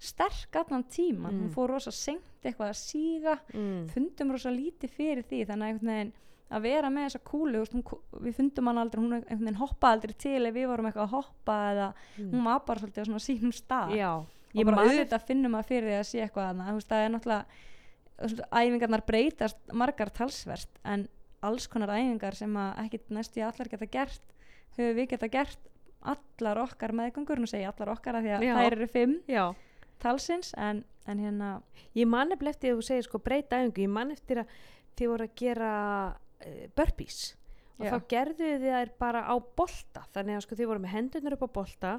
sterk allan tíman, Mm. hún fór rosa senkt eitthvað að síga mm. fundum rosa lítið fyrir því þannig að að vera með þessa kúlu þú veist, hún, við fundum hann aldrei, hún einhvern veginn hoppaði aldrei til ef við vorum eitthvað að hoppa eða hún var bara svolítið á svona sínum stað já, ég bara auðvitað finnum að fyrir því að sé eitthvað þú veist, það er náttúrulega þú veist, æfingarnar breytast margar talsvert en alls konar æfingar sem að ekkit næstu í allar geta gert höfum við geta gert allar okkar meðgöngur, nú segi ég allar okkar af því að Já. þær eru fimm já. talsins en, en hérna Ég man eftir eftir að þú segir sko breyta æfingu, ég man eftir að þið voru að gera uh, burpees. Og Já. þá gerðu þið þær bara á bolta þannig að sko þið voru með hendurnar upp á bolta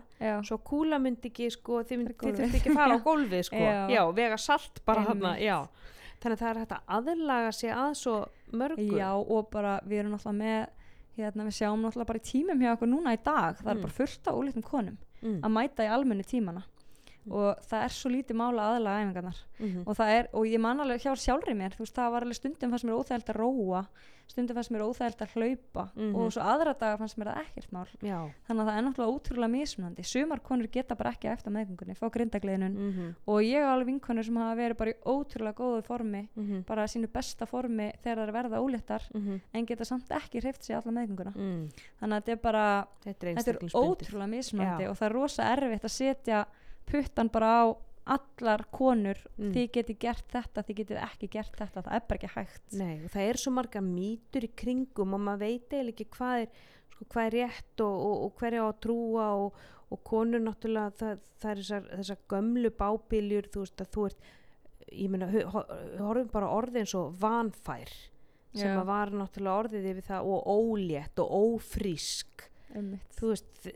svo kúla myndi ekki sko þið, myndi, þið þurfti ekki að fara á gólfið sko. Já. vega salt bara hann já þannig að það er hægt að aðlaga sig að svo mörgu já og bara við erum náttúrulega með hérna við sjáum náttúrulega bara í tímum hjá okkur núna í dag það Mm. er bara fullt af ólítum konum mm. að mæta í almenni tímana og það er svo lítið mála aðlaga æfingarnar. Mm og það er, og ég man alveg hjá sjálfri mér veist, það var alveg stundum fannst mér óþægild að róa stundum fannst mér óþægild að hlaupa Mhm. og svo aðra daga fannst mér það ekkert mál. Já. Þannig að það er náttúrulega ótrúlega mismunandi. Sumar konur geta bara ekki eftir meðgöngunni fá grindagliðnun mm og ég á alveg vinkonur sem hafa verið bara í ótrúlega góðu formi -hmm. bara sínu besta formi þegar það er verða óléttar Mm en geta samt ekki hreift sig alla meðgönguna. Mm. þannig að þetta er bara, þetta er þetta er ótrúlega mismunandi Já. og það er rosa erfitt að setja puttan bara á allar konur Mm. þið getið gert þetta, þið getið ekki gert þetta það er bara ekki hægt Nei, og það er svo marga mýtur í kringum og maður veit eiginlega ekki hvað er, sko, hvað er rétt og, og, og hverja á að trúa og, og konur náttúrulega það, það er þessar, þessar gömlu bábiljur þú veist að þú ert ég meina, horfum bara orðið eins og vanfær sem Já. að var náttúrulega orðið yfir það og ólétt og ófrísk Einmitt. þú veist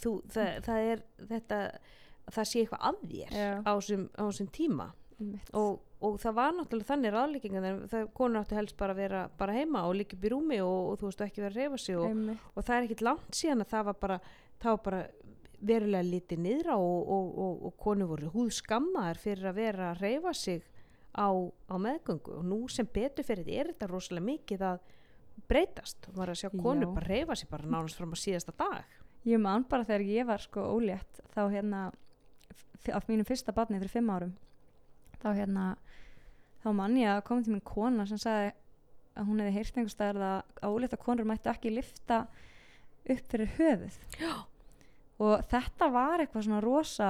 þú, það, það er þetta það sé eitthvað að þér Já. á þessum tíma. Og, og það var náttúrulega þannig ráðlíkinga þannig það konur áttu helst bara að vera bara heima og líka upp í rúmi og, og þú veist ekki vera að reyfa sig og, og það er ekkit langt síðan að það var bara það var bara verulega litið niðra og, og, og, og konur voru húð skammaðar fyrir að vera að reyfa sig á, á meðgöngu. Og nú sem betur fyrir þetta er þetta rosalega mikið að breytast. Og maður að sjá konur Já. bara reyfa sig bara nánast fram á síðasta dag. Ég man bara þegar ég var sko ólétt þá hérna af mínu fyrsta barni fyrir fimm árum. Þá hérna þá man ég að kom til minn kona sem sagði að hún hefði heyrt einhvers staðar að ólétta konur mættu ekki lifta upp fyrir höfuð. Já. og þetta var eitthvað svona rosa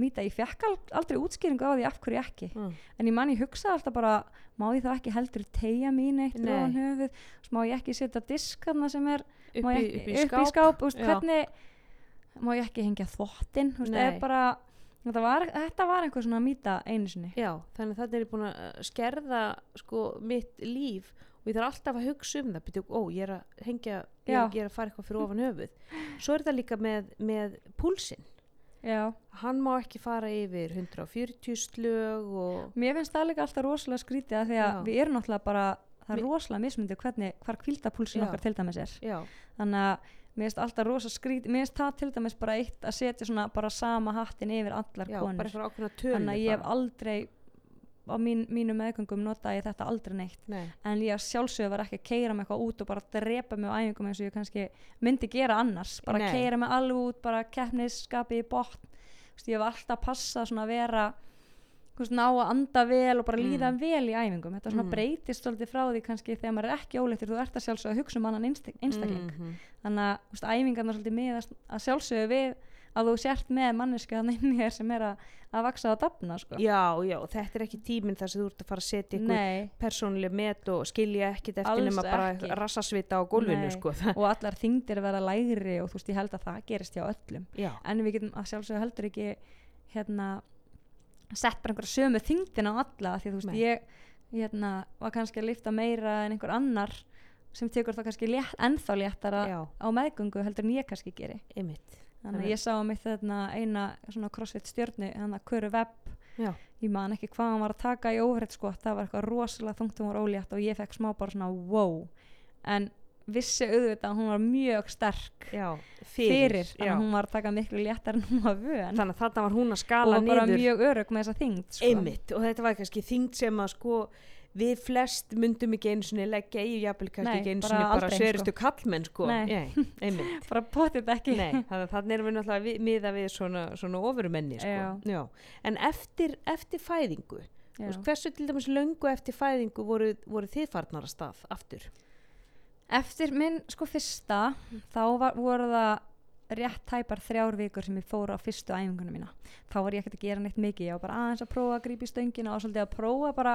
mýta, ég fekk al- aldrei útskýringu á því af hverju ekki. Mm. en ég man ég hugsaði alltaf bara má ég þá ekki heldur tegja mín eitt ofan höfuð? Má ég ekki setja disk þarna sem er upp, í, ég upp í ekki- skáp, skáp? Úst, hvernig má ég ekki hengja þvottin úst, Nei. bara, þetta, var, þetta var einhver svona mýta einu sinni. Já, þannig að þetta er búin að uh, skerða sko mitt líf og ég þarf alltaf að hugsa um það. Byrju, ó, ég er að hengja ég er, ég er að fara eitthvað fyrir ofan höfuð. Svo er það líka með, með púlsinn. Já. hann má ekki fara yfir 140 slög og mér finnst það líka alltaf rosalega skrítið að því að Já. við erum náttúrulega bara það er rosalega mismundi hvernig, hvar kvíldapúlsin Já. okkar til dæmis er. Já, þannig að mér finnst alltaf rosa skrítið mér finnst það til dæmis bara eitt að setja svona bara sama hattin yfir allar já konur. þannig að ég hef aldrei á mín, mínu meðgöngum notaði ég þetta aldrei neitt. Nei, en ég sjálfsögur var ekki að keira mig eitthvað út og bara drepa mig á æfingum eins og ég kannski myndi gera annars, bara Nei. keira mig alveg út bara keppnisskapi í botn. Ég hef alltaf passað svona að vera ná að anda vel og bara líða Mm. vel í æfingum þetta Mm. breytist svolítið frá því kannski þegar maður er ekki óleittur, þú ert að sjálfsögða að hugsa um annan einstak- einstakling Mhm. þannig að veist, æfingarnar svolítið miðast að sjálfsögðu við að þú sért með manneski þannig þér sem er að, að vaksa á dafna sko. já, já, þetta er ekki tíminn þar sem þú ert að fara að setja ykkur persónuleg met og skilja ekkit eftir Alls nema bara ekki. rassasvita á gólfinu sko. Og allar þingdir verða lægri og þú veist ég held að það gerist hjá öllum já, en við getum að sjálfsögðu heldur ekki hérna sett bara einhverja sömu þingdina á alla því að þú veist Nei. ég hérna, var kannski að lifta meira en einhver annar sem tekur það kannski létt, ennþá léttara já, á meðgöngu heldur en ég kannski geri. Einmitt. Þannig að ég sá um eitt þarna eina svona crossfit stjörnu hann að Köru Webb. Já, ég man ekki hvað hann var að taka í overhead sko það var eitthvað rosalega þungt hún var ólétt og ég fekk smá bara svona wow. En vissi auðvitað að hún var mjög sterk já, fyrir, fyrir, þannig já. að hún var taka miklu léttar en hún var vön þannig að þarna var hún að og skala var bara niður mjög örug með þessa þyngd sko. einmitt og þetta var kannski þyngd sem að sko við flest myndum ekki einu sinni leggja í jafnvel kannski ekki bara sinni bara aldrei, sveristu kallmenn sko Nei. einmitt bara potið ekki Nei, þannig erum við náttúrulega við, miða við svona, svona ofurumenni sko. Já. en eftir, eftir fæðingu Já. hversu til dæmis löngu eftir fæðingu voru, voru þið farnar að stað aftur eftir minn sko fyrsta þá var, voru það rétt tæpar þrjár vikur sem ég fór á fyrstu æfingunum mína. Þá var ég ekkert að gera neitt mikið ég var bara aðeins að prófa að grípa í stöngina og svolítið að prófa bara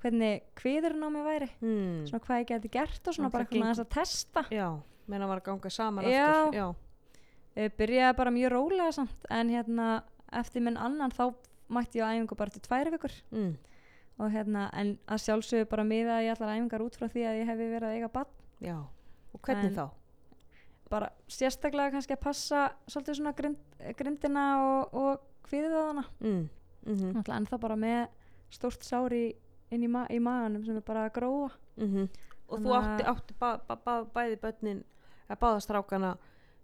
hvernig kviðurinn á mig væri. Hmm. svona hvað ég geti gert og svona Og bara eitthvað aðeins að testa. Já, menna var að ganga saman Já. aftur já, uh, byrjaði bara mjög rólega samt en hérna eftir minn annan þá mætti ég á æfingu bara til tvær vikur. Mm. og hérna en að sjálfsögðu bara miða ég allar æfingar út frá því að ég hefði verið að eiga bann já og hvernig En- þá? bara sérstaklega kannski að passa svolítið svona grind, grindina og, og kviðið á hana Mm. Mm náttúrulega ennþá bara með stórt sári inn í, ma í maganum sem er bara að gróa -hmm. og þú átti, átti ba, ba, ba, bæði börnin að báða strákana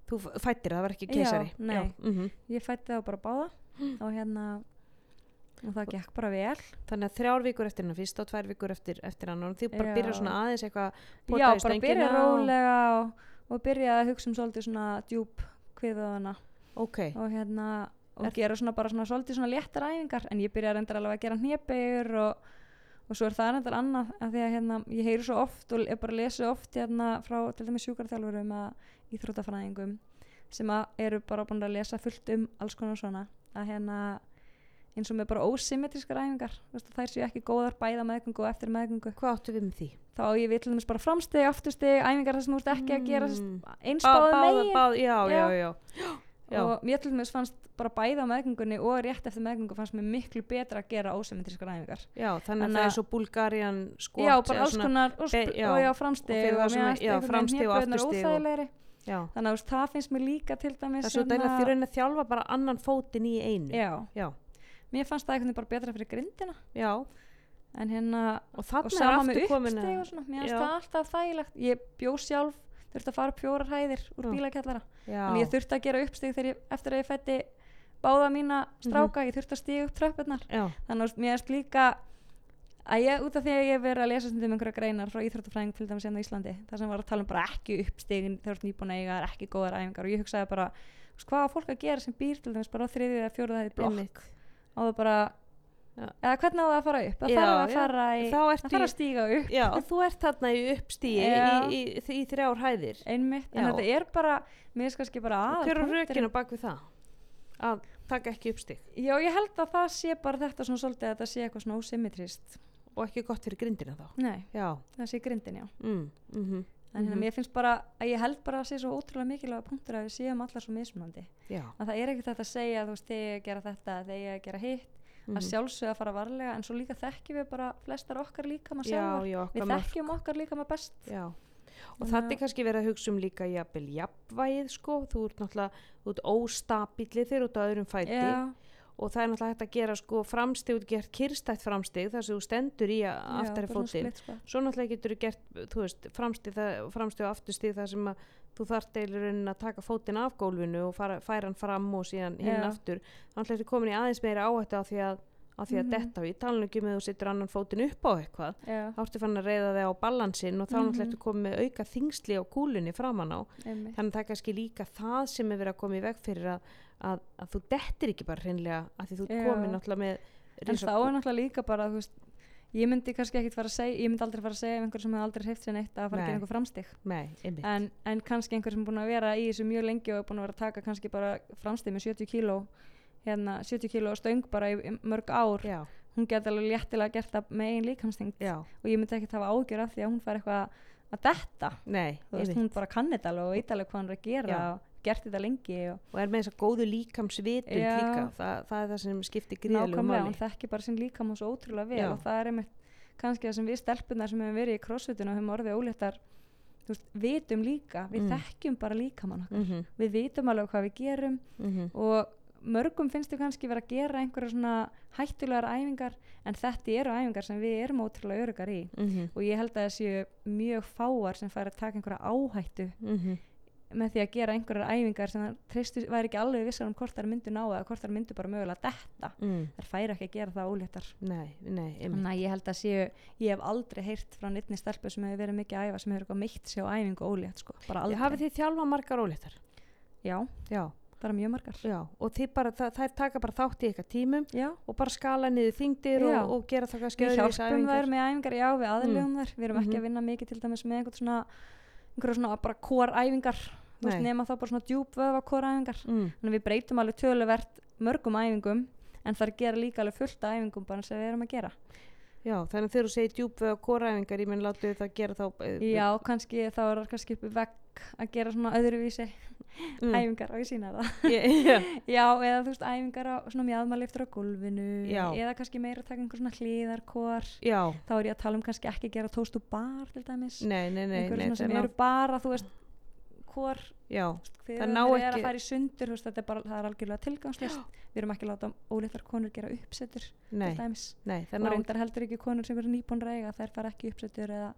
þú fættir það var ekki Já, keisari nei. mhm. ég fætti það bara báða og hérna og það gekk bara vel. Þannig að þrjár vikur eftir hennar fyrst og tvær vikur eftir, eftir hann og þið bara Já. byrja svona aðeins eitthvað já, bara byrja rólega og, og byrja að hugsa um svolítið svona djúb kviðið á hana ok, og hérna og Er- gera svona bara svona svolítið svona léttar æfingar. En ég byrja reyndar alveg að gera hnébegur og, og svo er það reyndar annað að því að hérna ég heyri svo oft og er bara að lesa oft hérna frá til dæmis sjúkarþjálfurum að íþróttafræðingum sem að eru bara búin að lesa fullt um alls konar svona. Að hérna eins og með bara ósymmetriskar æfingar. Að þær séu ekki góðar bæða meðgöngu og eftir meðgöngu. Hvað áttu við með því? þá á ég við til dæmis bara framstegi, afturstegi æfingar þar sem þú ert ekki að gera Mm. eins Bá- báðu báða- megin. já, já, Já. já, já. og mér til dæmis fannst bara bæða á meðgöngunni og rétt eftir meðgöngu fannst mér miklu betra að gera ósymmetriskar æfingar. Já þannig að það er að- svo Bulgarian skot já, bara alls konar og, já, og já, og framsteg fyrir og, það sem mér er- fannst já, þannig að það finnst mér líka til dæmis það er svo dæla hérna- því raunin að þjálfa bara annan fótinn í einu. Já, já, mér fannst það veginn bara betra fyrir grindina. Já. en hérna, og þarna er aftur komin að mér finnst það alltaf þægilegt. Ég bjó sjálf, þurfti að fara upp fjórar hæðir úr bílakjallara. Þannig ég þurfti að gera uppsteg þegar ég, eftir að ég fætti báða mína stráka, ég þurfti að stiga upp tröppurnar. Já, þannig að mér erst líka að ég, út af því að ég verið að lesa stundum einhverja greinar frá íþróttafræðing til dæmis hérna á Íslandi þar sem var að tala um bara ekki uppstigin þegar þú ert nýbúin að eiga, það er ekki góðar æfingar. Og ég hugsaði bara, hvað á fólk að gera sem býr til dæmis bara á þriðið eða fjóruð hæði blokk og það bara Já. eða hvernig á það að fara upp það þarf að fara í það þarf að stíga upp Já, þú ert þarna í uppstíi Já. í, í, í, þrjár hæðir. einmitt, en Já. þetta er bara mér er kannski bara Og að hver er rökin á bak við það? Að taka ekki uppstík já, ég held að það sé bara þetta svona svolítið að þetta sé eitthvað svona ósymmetrist og ekki gott fyrir grindina þá. nei, Já. það sé grindin, já Mm, mm en hérna, Mhm. mér finnst bara að ég held bara að sé svo ótrúlega mikilvæga punktur að við séum allar svo mismunandi Já. að það er ekkert þetta að segja þú veist, þegar ég að gera þetta, þegar ég að gera hitt mhm. að sjálfsögða að fara varlega en svo líka þekkjum við bara flestar okkar líka maður Já, sjálfar já, við þekkjum okkar líka maður best Já. Og Þannig þetta að- er kannski verið að hugsa um líka jafnvel jafnvægið sko, þú ert náttúrulega, þú ert óstabillið þegar þú ert á öðrum fæti já, og það er náttúrulega hægt að gera sko þú getur gert kyrstætt framstig þar sem þú stendur í aftari fótinn. svo náttúrulega getur þú gert þú framstig og afturstig þar sem að þú þarft deilur að taka fótinn af gólfinu og fara, færa hann fram og síðan hinn aftur. Þannig að þetta komin í aðeins meira áhættu á því að, á því að Mhm. detta og ég tala ekki með þú setur annan fótinn upp á eitthvað já, þá ertu fann að reyða þig á ballansinn og þá Mhm. náttúrulega ertu komið með auka þingsli á kúlunni framan á einmitt þannig að það er kannski líka það sem er verið að koma í veg fyrir að, að, að þú dettir ekki bara hreinlega að því þú Já. komið náttúrulega með en þá er náttúrulega líka bara veist, ég myndi kannski ekkit fara að segja ég myndi aldrei fara að segja ef einhver sem hefði aldrei hreift sér neitt að fara að Nei. gera einhver framstig nei, en, en kannski einhver sem er búin að vera í þessu mjög lengi og er búin að vera að taka kannski bara framstig með 70 kíló hérna 70 kíló stöng bara í, mörg ár. Já, hún geti alveg léttilega gert það með einn líkamstingt já, og ég myndi ekkit hafa ágjör af því að hún fær eitthvað að detta. Nei, veist, hún bara kann þetta alveg og veit alveg hvað hann er að gera Já. og gert þetta lengi og og er með þess að góðu líkamsvitund líka. Það, það er það sem skiptir nákvæmlega, máli. Hún þekki bara sinn líkam og svo ótrúlega vel Já. og það er einmitt kannski það sem við stelpunar sem hefum verið í crossfitinu og hefum orðið óléttar vitum líka, við Mm. þekkjum bara líkamann okkar, mm -hmm, við vitum alveg hvað við gerum og mörgum finnst við kannski vera að gera einhverja svona hættulegar æfingar en þetta eru æfingar sem við erum ótrúlega örugar í. Mhm, og ég held að það séu mjög fáar sem fær að taka einhverja áhættu mhm, með því að gera einhverjar æfingar sem það treystu, væri ekki alveg vissar um hvort þær myndu ná eða hvort þær myndu bara mögulega detta. Mm, þær færi ekki að gera það óléttar. Nei, nei, einmitt. Þannig að ég held að séu ég hef aldrei heyrt frá nýttni stelpu sem hefur verið mikið að æfa sem hefur bara mjög margar. Já, og bara, það, þær taka bara þátt í eitthvað tímum já, og bara skala niður þingdir og, og gera það kannski við hjálpum þær með æfingar já, við aðlugum þær, við erum ekki Mhm. að vinna mikið til dæmis með einhvern svona einhverja svona bara core æfingar. Þú veist, Nei. nema þá bara svona djúb vöða core æfingar. Mm, þannig að við breytum alveg töluvert mörgum æfingum en þar gera líka alveg fullt af æfingum bara sem við erum að gera Já, þannig að þegar þú segir djúpvöð og kóraæfingar, ég menn látu það gera þá eh, já, kannski þá er það kannski uppi vegg að gera svona öðruvísi mm, æfingar og ég sína það. Ég, já, já, eða þú veist æfingar á svona mjadmaliftur á gólfinu Já. eða kannski meira að taka einhver svona hlýðarkor já, þá er ég að tala um kannski ekki gera tóst og bar til dæmis. Nei, nei, nei, einhver nei svona sem það eru bara þú veist hvor Já, Það ná er ekki- að fara í sundur veist, er bara, það er algjörlega tilgangslist við erum ekki að láta ólítar konur gera uppsettur nei, nei, það og ná reyndar heldur ekki konur sem eru nýbúin reyga þær fara ekki í uppsettur eða,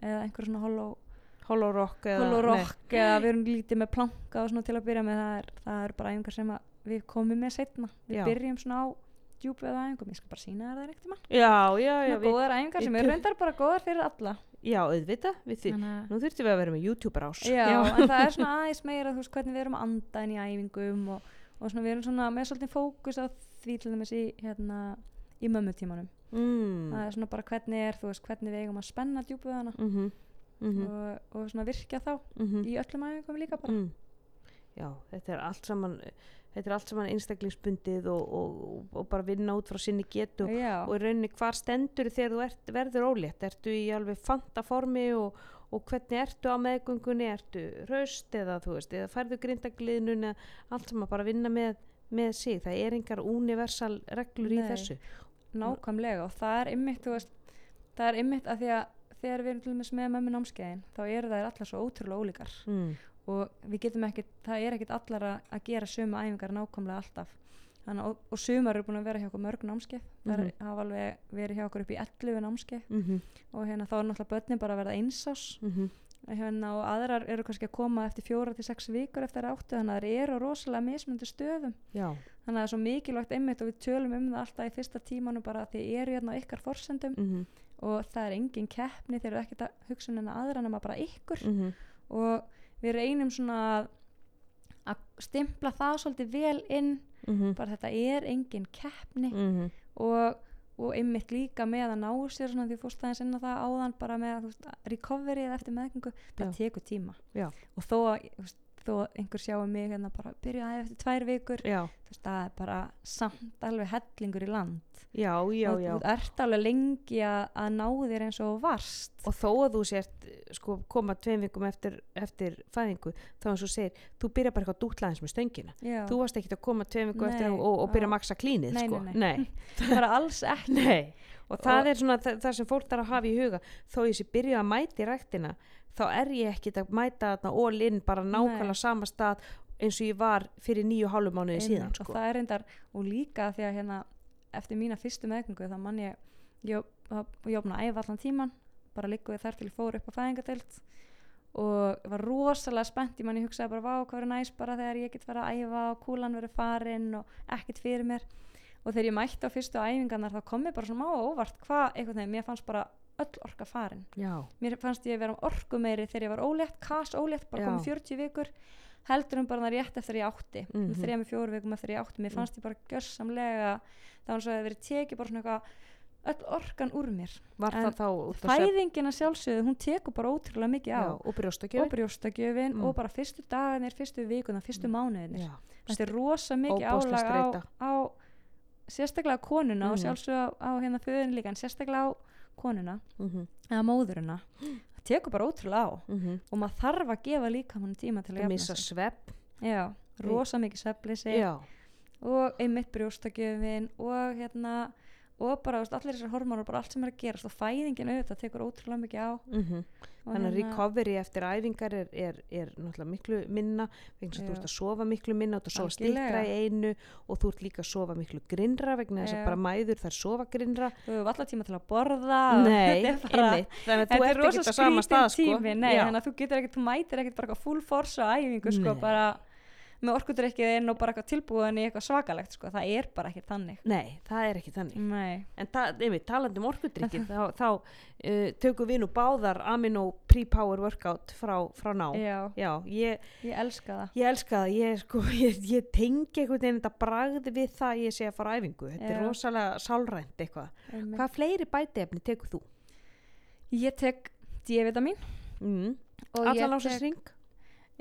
eða einhver svona hollow, hollow rock eða, eða við erum lítið með planka og svona til að byrja með það er, það er bara æfingar sem við komum með setna við Já. byrjum svona á djúpu eða æfingum ég skal bara sína þér það er ekkert Já, já, já, maður við, góðar æfingar sem eru reyndar bara góðar fyrir alla já, auðvitað við því, Þannig nú þurftum við að vera með YouTuber ás Já, en það er svona aðeins meira þú veist hvernig við erum að anda inn í æfingum og, og svona við erum svona með svolítið fókus á því til dæmis í hérna í mömmutímanum. mm. Það er svona bara hvernig er, þú veist, hvernig við eigum að spenna djúpuðana mm -hmm. Mm og, og svona virkja þá í öllum æfingum líka bara. mm. Já, þetta er allt saman þetta er allt saman einstaklingsbundið og, og, og bara vinna út frá sinni getu. Og, Já, og í rauninni hvar stendur þegar þú ert, verður ólétt? Ertu í alveg fanta formi og, og hvernig ertu á meðgöngunni? Ertu raust eða þú veist eða færðu grindagliðnun allt saman bara vinna með, með sig? Það er engar universal reglur í Nei. þessu. Nákvæmlega. Og það er ymmit, þú veist, það er ymmit að því að þegar við erum til dæmis með mömmu námskeiðin þá eru þær allar svo ótrúlega ólíkar. mm. Og við getum ekkert, það er ekkert allar að, að gera sömu æfingar nákvæmlega alltaf. Þannig, og, og sumar eru búin að vera hjá okkur mörg námskeið. Það Mhm. hafa alveg verið hjá okkur upp í 11 námskeið. Mm -hmm. og hérna þá er náttúrulega börnin bara að verða einsás. Mm hérna, og aðrar eru kannski að koma eftir fjóra til sex vikur eftir áttu þannig að það eru rosalega mismunandi stöðum. Já, þannig að það er svo mikilvægt einmitt og við tölum um það alltaf í fyrsta tímanu bara að þið eru hérna á ykkar forsendum. Mm og það er engin keppni þeir eru ekkert að hugsa um en aðra nema bara ykkur. -hmm. og við reynum svona að, að stimpla það svolítið vel inn Mm bara þetta er engin keppni -hmm. og, og einmitt líka með að ná sér svona því fórst aðeins inn á það áðan bara með veist, recoveryið eftir meðgengu það Já. tekur tíma Já. og þó að þó einhver sjáu mig hérna bara byrja aðeins eftir tvær vikur. Já, þú veist, það er bara samt alveg hellingur í land. Já, já, og þú ert alveg lengi að, ná þér eins og varst. Og þó að þú sért sko, koma tveim vikum eftir, eftir fæðingu þá eins og segir, þú byrja bara eitthvað dútlaðins með stöngina. Þú varst ekkert að koma tveim vikum Nei, eftir og, og, byrja að maksa klínið Nei, sko. nei, nei. bara alls ekki. Og það Og- er svona það, það sem fólk þarf að hafa í huga. Þó ég sé byrja að mæta í ræktina þá er ég ekkert að mæta þarna all in bara nákvæmlega sama stað eins og ég var fyrir nýju hálfum mánuði síðan og sko. það er reyndar og líka því að hérna eftir mína fyrstu meðgöngu þá mann ég ég opna að æfa allan tíman bara líka við þar til ég fór upp á fæðingadeild og var rosalega spennt ég mann ég hugsaði bara vá hvað verið næst bara þegar ég get verið að æfa og kúlan verið farin og ekkert fyrir mér og þegar ég mætti á fyrstu æfingarnar þá kom ég bara svona má óvart hvað einhvern veginn mér fannst bara öll orka farin já, mér fannst ég vera um orku meiri þegar ég var ólétt, kas ólétt, bara Já. komið 40 vikur heldur um bara það rétt eftir ég átti mm. -hmm. þrejum fjóru vikum eftir ég átti mér Mm. fannst ég bara gjörsamlega það var svo að það verið tekið bara svona eitthvað öll orkan úr mér var En það þá út af svefn- fæðingin að sjálfsögðu, hún tekur bara ótrúlega mikið á já, og og brjóstakjöf brjóstakjöfin Mm. og bara fyrstu dagarnir, fyrstu vikuna, fyrstu Mm. mánuðinir þetta er rosa mikið álag á, á sérstaklega konuna og Mhm. sjálfsögðu á, á hérna föðin líka en sérstaklega á konuna mhm, eða móðurina það tekur bara ótrúlega á. Mhm. og maður þarf að gefa líka mann tíma til að jafna missa sig. svepp já, rosa mikið svefleysi já, og einmitt brjóstakjöfin og hérna og bara veist, allir þessar hormónar bara allt sem er að gerast og fæðingin auðvitað tekur ótrúlega mikið á. Mhm. og Þannig að hérna- recovery eftir æfingar er, er, er náttúrulega miklu minna vegna þess að þú ert að sofa miklu minna og þú ert að sofa stýttra í einu og þú ert líka að sofa miklu grinnra vegna þess að bara mæður þær sofa grinnra þú hefur alltaf tíma til að borða. Nei, bara- þannig að þú er ert ekki á sama stað sko. nei, þannig að þú getur ekkert, þú mætir ekkert bara full force á æfingu, sko, bara með orkudrykkiðinn og bara eitthvað tilbúin í eitthvað svakalegt, sko, það er bara ekkert þannig. Nei, það er ekki þannig Nei, En ta, einmitt, talandi um orkudrykki þá, þá uh, tökum við nú báðar Amino Pre-Power Workout frá, frá ná já, Já, ég, ég elska það. ég elska það ég, sko, ég, ég tengi einhvern veginn þetta bragði við það að ég sé að fara æfingu þetta er Já. rosalega sálrænt eitthvað. Hvað fleiri bætiefni tekur þú? Ég tek D-vitamin Mm. ásins tek, ring?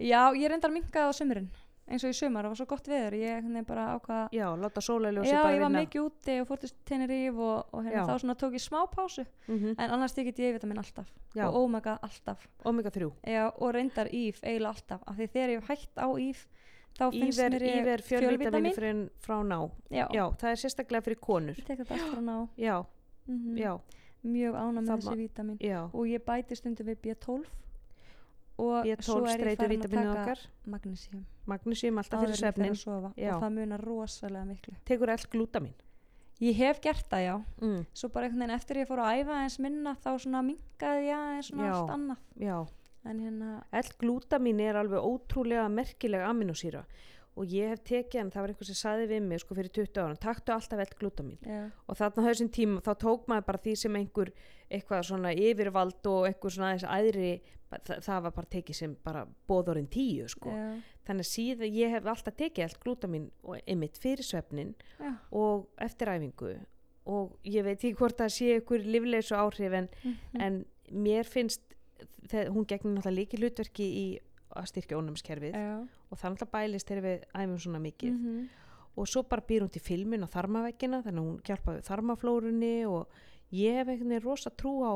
já, ég reyndar minkaði á sömurinn, eins og í sömur, það var svo gott veður, ég veginn bara ákvaða, Já, láta sólaljósi já, bara ég var vinna. mikið úti og fór til Tenerife og, og hérna Já. þá tók ég smá pásu, mm en annars tek ég D-vitamin alltaf Já. og Omega alltaf. Omega 3 Já, og reyndar íf eiginlega alltaf af því þegar ég hef hægt á íf þá finnst mér ég íver fjölvitamini frá, ná. Já, Já, það er sérstaklega fyrir konur. Ég tek þetta allt frá ná. Já, mm já, mjög ána með þessi já. Og ég bæti stundum við B12 og B12 svo er ég farin að taka okkar. magnesium. Magnesium alltaf fyrir svefnin. og það munar rosalega miklu. Tekur all glútamin ég hef gert það já. Mm. svo bara einhvern veginn eftir ég fór að æfa eins minna þá svona minkaði ég aðeins svona Já. allt annað. Já, en hérna L-glútamin er alveg ótrúlega merkilega aminosýra og ég hef tekið hann, það var einhver sem saði við mig sko fyrir 20 ára, taktu alltaf L-glútamin já, og þarna á þessum tíma þá tók maður bara því sem einhver eitthvað svona yfirvald og eitthvað svona aðeins æðri það, það var bara tekið sem bara bóðorinn tíu sko já, þannig að síðan ég hef alltaf tekið L-glútamin og einmitt fyrir svefnin já. og eftir æfingu og ég veit ekki hvort það sé ykkur livleysu áhrif en, Mhm. en mér finnst þegar hún gegnir náttúrulega líki hlutverki í að styrkja ónæmiskerfið já. og það náttúrulega bælist þegar við æfum svona mikið Mhm. og svo bara býr hún til filmin á þarmaveggina þannig að hún hjálpa við þarmaflórunni og ég hef einhvern veginn rosa trú á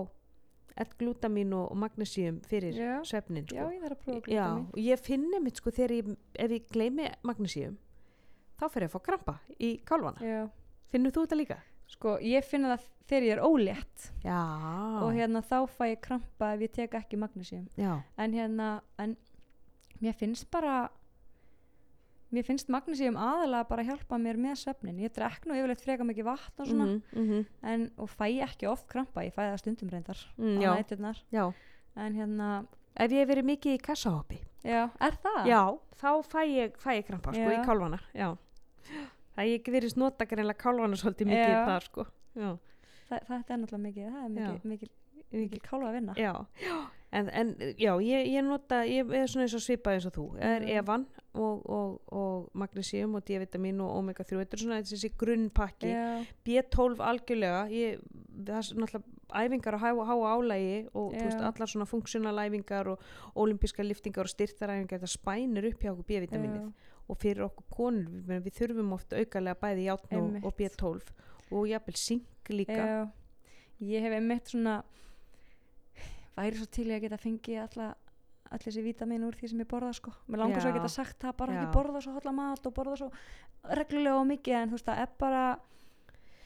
L-glútamin og, magnesium fyrir Já. svefnin já, sko. ég þarf að prófa Já, glútamin og ég finni mitt sko þegar ég, ef ég gleymi magnesium þá fer ég að fá krampa í kálvana já finnur þú þetta líka? Sko, ég finna það þegar ég er ólétt Já, og hérna þá fæ ég krampa ef ég tek ekki magnesium. já, En hérna, en mér finnst bara, mér finnst magnesium aðalega bara að hjálpa mér með svefnin. Ég drekk nú yfirleitt freka mikið vatn og svona, mhm, mhm, en, og fæ ekki oft krampa, ég fæ það stundum reyndar mm, á já, næturnar. já En hérna, ef ég hef verið mikið í kassahoppi já, er það? já, þá fæ ég, fæ ég krampa sko Já. í kálvana já. það ég verið nota greinlega kálvana svolítið mikið Já. þar sko já, Þa, það er náttúrulega mikið, það er Já. mikið, mikið, mikið kála að vinna. já. En, en já, ég, ég nota ég er svona eins og svipað eins og þú. Er Já. evan og, og, og magnesium og D-vitamin og omega 3 þetta er svona þessi grunnpakki. Já, B12 algjörlega ég, það er náttúrulega æfingar á háa, álægi og þú veist, allar svona funksjónalæfingar og olimpíska liftingar og styrtaræfingar þetta spænir upp hjá okkur B-vitaminið. Já, og fyrir okkur konur, við, við þurfum ofta aukalega bæði játn og, og B12 og jafnvel sink líka. Ég hef einmitt svona, væri svo til í að geta fengið allir þessi vítamin úr því sem ég borða sko mér langar svo að geta sagt það bara Já. ég borða svo holla mat og borða svo reglulega og mikið en þú veist það er bara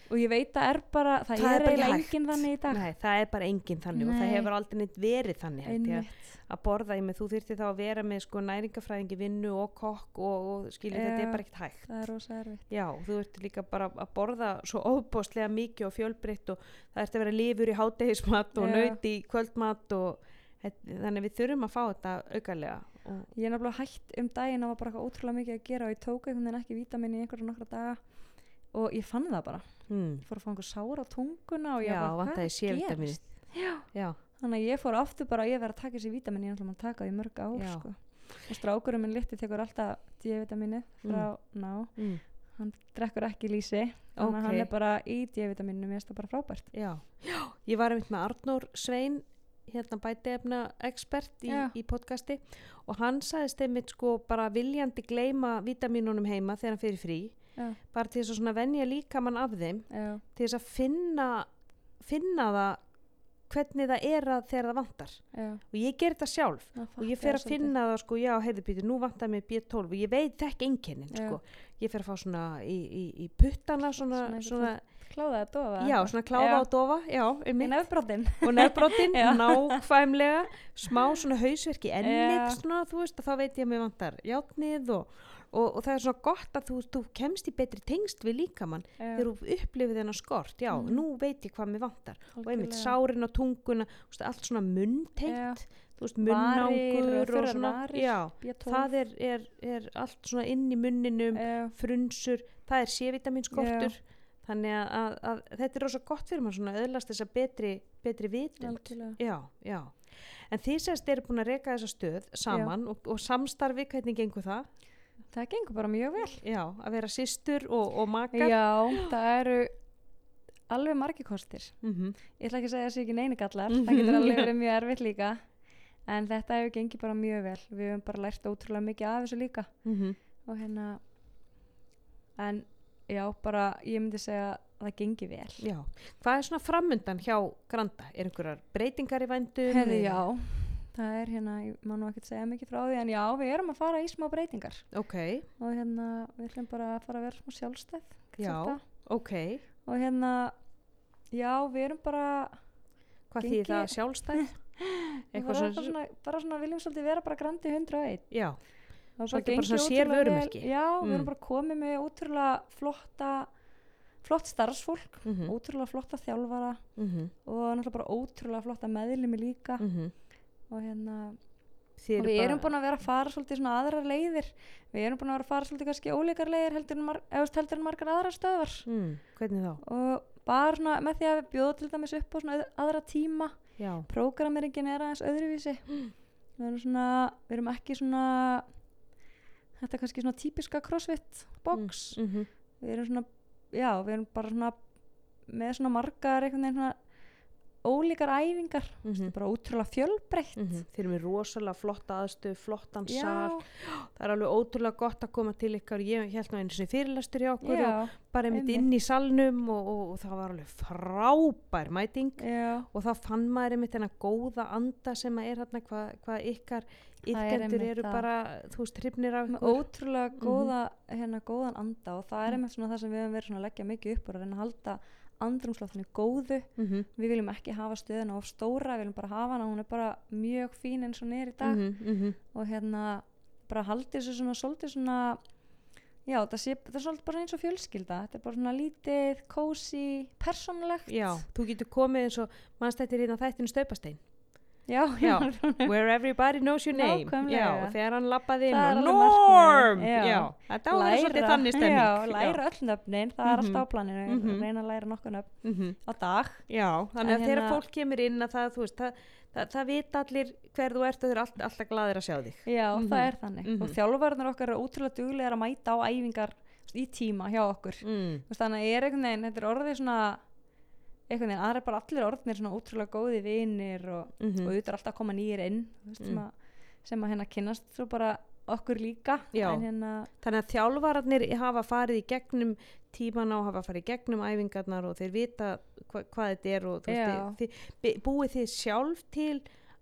og ég veit að er bara það, Það er er eiginlega hægt. enginn þannig í dag. Nei, það er bara enginn þannig og það Nei. hefur aldrei neitt verið þannig einmitt. Að borða, ég með þú þyrfti þá að vera með sko næringafræðingi vinnu og kokk og, og skilja þetta er bara ekkert hægt. það er rosa erfitt. Já, þú ert líka bara að borða svo óbóðslega mikið og fjölbreytt og það ert að vera lifur í hátegismat og naut í kvöldmat og þannig við þurfum að fá þetta aukalega og, ég er nefnilega hætt um daginn og var bara ótrúlega mikið að gera og ég tók einhvern veginn ekki vítamin í einhverja nokkra daga og ég fann það bara hmm, ég fór að fá einhver sár á tunguna og ég Já, bara, hvað er gerast? Já. Já, þannig að ég fór aftur bara að ég verið að taka þessi vítamin ég náttúrulega að taka því mörg ár sko. og strákurinn minn litli tekur alltaf D-vitamini frá ná. Mm, hann drekkur ekki lýsi þannig að hann er bara í D-vitaminu mér finnst það bara frábært. Já. Já, ég var einmitt með Arnór Svein hérna bætiefna expert í, í podcasti og hann sagðist einmitt sko bara viljandi gleyma vitamínunum heima þegar hann fyrir frí já, bara til þess að svona venja líkamann af þeim. Já, til þess að finna finna það hvernig það er að þegar það vantar. Já. Og ég ger þetta sjálf. Og ég fer að finna það sko, já, heyrðu býti, nú vantar mér B12. Og ég veit ekki einkennin Já. sko. ég fer að fá svona í, í, í puttana svona, Svona svona, eitthvað kláða að dofa. Já, svona kláfa og dofa já, í einmitt nefnbrotin og nefbrotin Já. nákvæmlega. Smá svona hausverk í ennið Já. svona, þú veist, að þá veit ég að mér vantar játnið og, og, og það er svona gott að þú, þú kemst í betri tengst við líkamann þegar þú upplifið þennan skort. Já, Mhm. nú veit ég hvað mér vantar. Og einmitt sárin á tunguna veist, allt svona munntengt Varir og svona. varir, já, B12 það er, er, er allt svona inn í munninum já, frunsur, það er C-vitaminskortur þannig að, að, að þetta er rosa gott fyrir mann svona öðlast þessa betri, betri vitund. Já, já. En þið sérst eru búin að reka þessa stöð saman og, og samstarfi, hvernig gengur það? Það gengur bara mjög vel Já, að vera systur og, og makar já, það eru alveg margir kostir Mhm. ég ætla ekki að segja að það sé ekki neini gallar Mhm. það getur alveg verið mjög erfitt líka en þetta hefur gengið bara mjög vel við hefum bara lært ótrúlega mikið af þessu líka Mhm. og hérna en já, bara ég myndi segja að það gengi vel Já, hvað er svona framundan hjá Granda? Er einhverjar breytingar í vændum? Herði, eða- já, það er hérna, ég má nú ekki segja mikið frá því en já, við erum að fara í smá breytingar Ok, og hérna, við ætlum bara að fara að vera smá sjálfstæð Já. sagt það. ok og hérna, já, við erum bara Hvað þýðir það sjálfstæð? bara, Eitthvað svona, bara svona viljum svolítið vera bara grandi 101 já, og Svolítið bara svona vel. já, við Mm. erum bara komið með ótrúlega flotta flott starfsfólk mhm, ótrúlega flotta þjálfara mhm, og náttúrulega bara ótrúlega flotta meðlimi líka mhm. Og hérna og við erum búin að vera að fara svolítið svona aðrar leiðir. Við erum búin að vera að fara svolítið kannski ólíkar leiðir heldur en, heldur en margar aðrar stöðvar. Mm, Hvernig þá? og bara svona með því að við bjóðum til dæmis upp á svona aðra tíma. Já, prógrameringin er aðeins öðruvísi. Við erum svona, við erum ekki svona þetta er kannski svona típiska crossfit box. Mm, mhm, við erum svona, já, við erum bara svona með svona margar veginn svona ólíkar æfingar mhm, bara ótrúlega fjölbreytt. Mhm. Þið eru með rosalega flotta aðstöð, flottan já, sal. Það er alveg ótrúlega gott að koma til ykkar. Ég held nú einu sinni fyrirlastur hjá okkur og já, bara einmitt inn í salnum og, og, og það var alveg frábær mæting. Já, og þá fann maður einmitt þennan góða anda sem að er hérna hvað hva ykkar Það er eru bara þú veist hrifnir af ykkur. ótrúlega góða hérna góðan anda og það er einmitt svona það sem við höfum verið að leggja mikið upp og að reyna að halda andrumsloftinu góðu. Mhm, við viljum ekki hafa stöðuna of stóra við viljum bara hafa hana, hún er bara mjög fín eins og er í dag. Mhm, mhm. og hérna bara haldi þessu svona svolítið svona já, það, sé, það er svolítið bara eins og fjölskylda. Þetta er bara svona lítið, kósi persónulegt. Já, þú getur komið eins og mannstættir hérna þættinu staupastein já, Já, where everybody knows your name. Já, og þegar hann lappaði inn Norm þetta var svolítið þannig stemming já, læra öll nöfnin, það er Mhm. alltaf á planinu Mhm. reyna að læra nokkuð nöfn Mhm. á dag Já, þannig að þegar hérna- fólk kemur inn að það, þú veist, það, það, það vita allir hver þú ert og þau eru all, alltaf gladir að sjá þig já, Mhm. það er þannig Mhm. og þjálfarnir okkar eru útrúlega duglegar að mæta á æfingar í tíma hjá okkur mm. Þannig að ég er einhvern veginn, þetta er orðið svona einhvern veginn, aðra er bara allir orðnir svona útrúlega góði vinir og, Mhm. og auðvitað er alltaf að koma nýjir inn veist, Mm. sem, að, sem að hérna kynnast svo bara okkur líka hérna, Þannig að þjálfararnir hafa farið í gegnum tíman og hafa farið í gegnum æfingarnar og þeir vita hva, hvað þetta er og veist, þið, búið þið sjálf til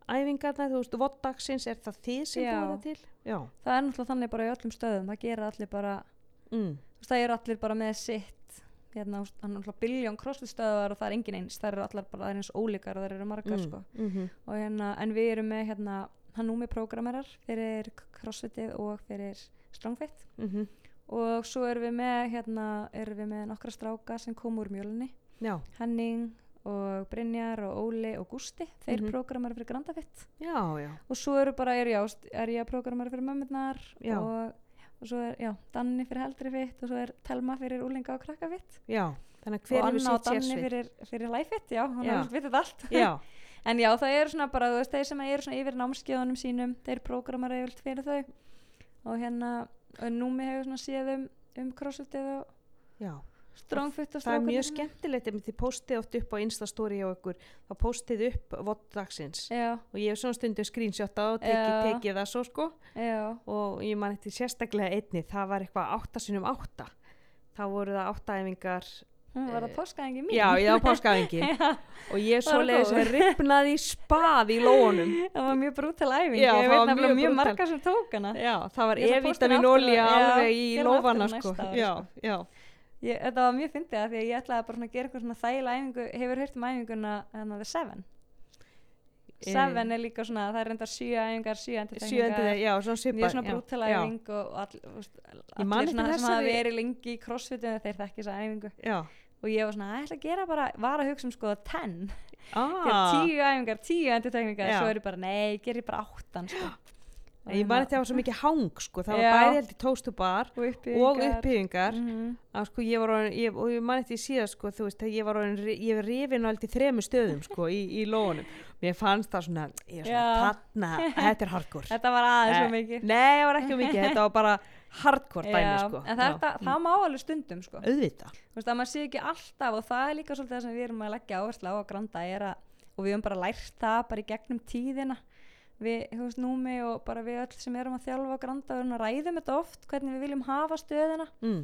æfingarnar, þú veist, voddagsins, er það þið sem búið það til? Já. það er náttúrulega þannig bara í öllum stöðum það gera allir bara, Mm. það eru allir bara með sitt hérna, það er biljón crossfit stöðar og það er engin eins, það eru allar bara er eins ólíkar og það eru margar Mm. sko. Mm og hérna, en við erum með hérna Hanumi programmerar fyrir crossfitið og fyrir strongfit. -hmm. og svo erum við með hérna, erum við með nokkra stráka sem kom úr mjölunni Já, Henning og Brynjar og Óli og Gústi þeir mm programmerar fyrir Grandafitt og svo eru bara, er, já, st- er ég að programmera fyrir mömmurnar Já. og, og svo er, já, Danni fyrir heldri fitt og svo er Telma fyrir úlinga og krakkafitt Já, þannig að og hver hefur Anna og sitt Danni sérsvið? fyrir, fyrir læfitt, já, hún Já. vitið allt. Já, en já, það eru svona bara, þú veist, þeir sem eru svona yfir námskeiðunum sínum, þeir programmera yfir fyrir þau. Og hérna, og Númi hefur svona séð um um crossfitið og já. og það er mjög skemmtilegt þið postið oft upp á Instastory hjá ykkur þá postið upp vottdagsins já, og ég hef svona stundu screenshotað og tekið, Já. tekið það svo sko. Já, og ég man eftir sérstaklega einni. Það var eitthvað átta sinum átta. Þá voru það áttaæfingar hún var að Eh, páskaðingi mín? Já, ég á páskaæfingin. Já, og ég Það var svoleiðis góð. ripnaði spað í lónum það var mjög brútal æfing. Já, ég það veit var nefnilega mjög mjög margar sem tók hana. Já, það var að aftur olja á- alveg í lófana á sko. ári, já, sko. já, ég, þetta var mjög fyndið að því að ég ætlaði bara að gera eitthvað svona þægilega æfingu. Hefur heyrt um æfinguna hérna The Seven? Eh, Seven er líka svona, það er enda sjö æfingar sjö sjöndi endurtekningar já, svona svipað mjög svona já, æfing og all, allir svona sem hafa verið lengi í crossfitu þeir þekki þessa æfingu. Já. og ég var svona, "Æ, ég ætla að gera bara var að hugsa um sko 10 Ah, tíu æfingar, tíu endurtekningar Já. svo er ég bara, nei, ger ég bara áttan sko. Ég man eftir að það var svo mikið hang sko. það var Já. bæði held í tóstubar og uppbyggingar uppbyggingar. Mhm. að sko ég var orðin, ég, og ég man eftir í síðan sko þú veist ég var orðin, ég var rifin á alltaf þremu stöðum sko í, í lónum mér fannst það svona, ég var svona þarna, þetta er hardcore. Þetta var aðeins svo Eh, mikið. nei, það var ekki mikið, þetta var bara hardcore dæmi sko. en þetta, það má alveg stundum sko. auðvitað. Þú veist, að maður sé ekki alltaf og það er líka svolítið það sem við erum að leggja áherslu á að granda er að, og við höfum bara lært það bara í gegnum tíðina við, þú veist, númi og bara við öll sem erum að þjálfa og granda og erum að ræðum þetta oft hvernig við viljum hafa stöðina mm.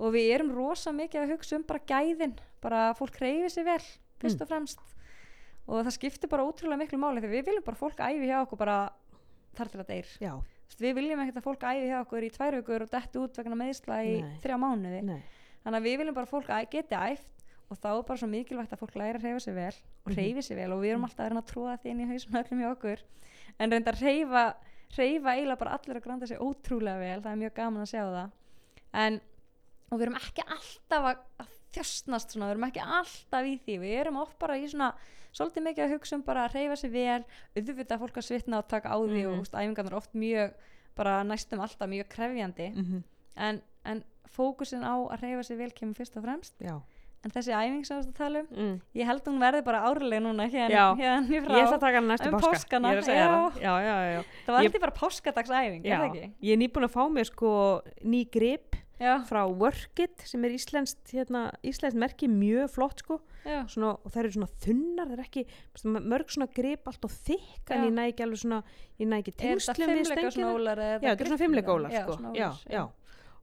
og við erum rosa mikið að hugsa um bara gæðin, bara að fólk reyfi sér vel fyrst Mm. og fremst og það skiptir bara ótrúlega miklu máli því við viljum bara fólk æfi hjá okkur bara þar til að deyr já, við viljum ekkert að fólk æfi hjá okkur í tvær vikur og detti út vegna meðsla í Nei. þrjá mánuði nei þannig að við viljum bara fólk geti æft og þá er bara svo mikilvægt að fólk læra að reyfa sér vel og Mhm. reyfi sér vel og við erum alltaf að tróða því inn í hausum öllum hjá okkur en reynda að reyfa reyfa eiginlega bara allir að granda sér ótrúlega vel það er mjög gaman að sjá það. En, og við erum ekki alltaf að, þjöstnast svona, við erum ekki alltaf í því. Við erum oft bara í svona svolítið mikið að hugsa um bara að reyfa sér vel auðvitað að fólk að svitna og taka á því Mhm. og úst, æfingarnar oft mjög bara næstum alltaf mjög krefjandi. Mm en, en fókusin á að reyfa sér vel kemur fyrst og fremst. Já en þessi æfing sem þú tala um mm. ég held hún verði bara árlega núna hérna, hérna í frá ég ætla að taka hann næstu Um páska. það. Já, já, já, það var alltaf bara páskadagsæfing ég er nýbúin að fá mér sko ný grip já, frá Workit sem er íslenskt hérna, íslenskt merki mjög flott sko. Svona, og það eru svona þunnar er ekki, mörg svona grip allt og þykk en ég næ ekki alveg svona ég næ ekki tengslum við stöngina. já, þetta er svona fimmleikólar sko. já, já.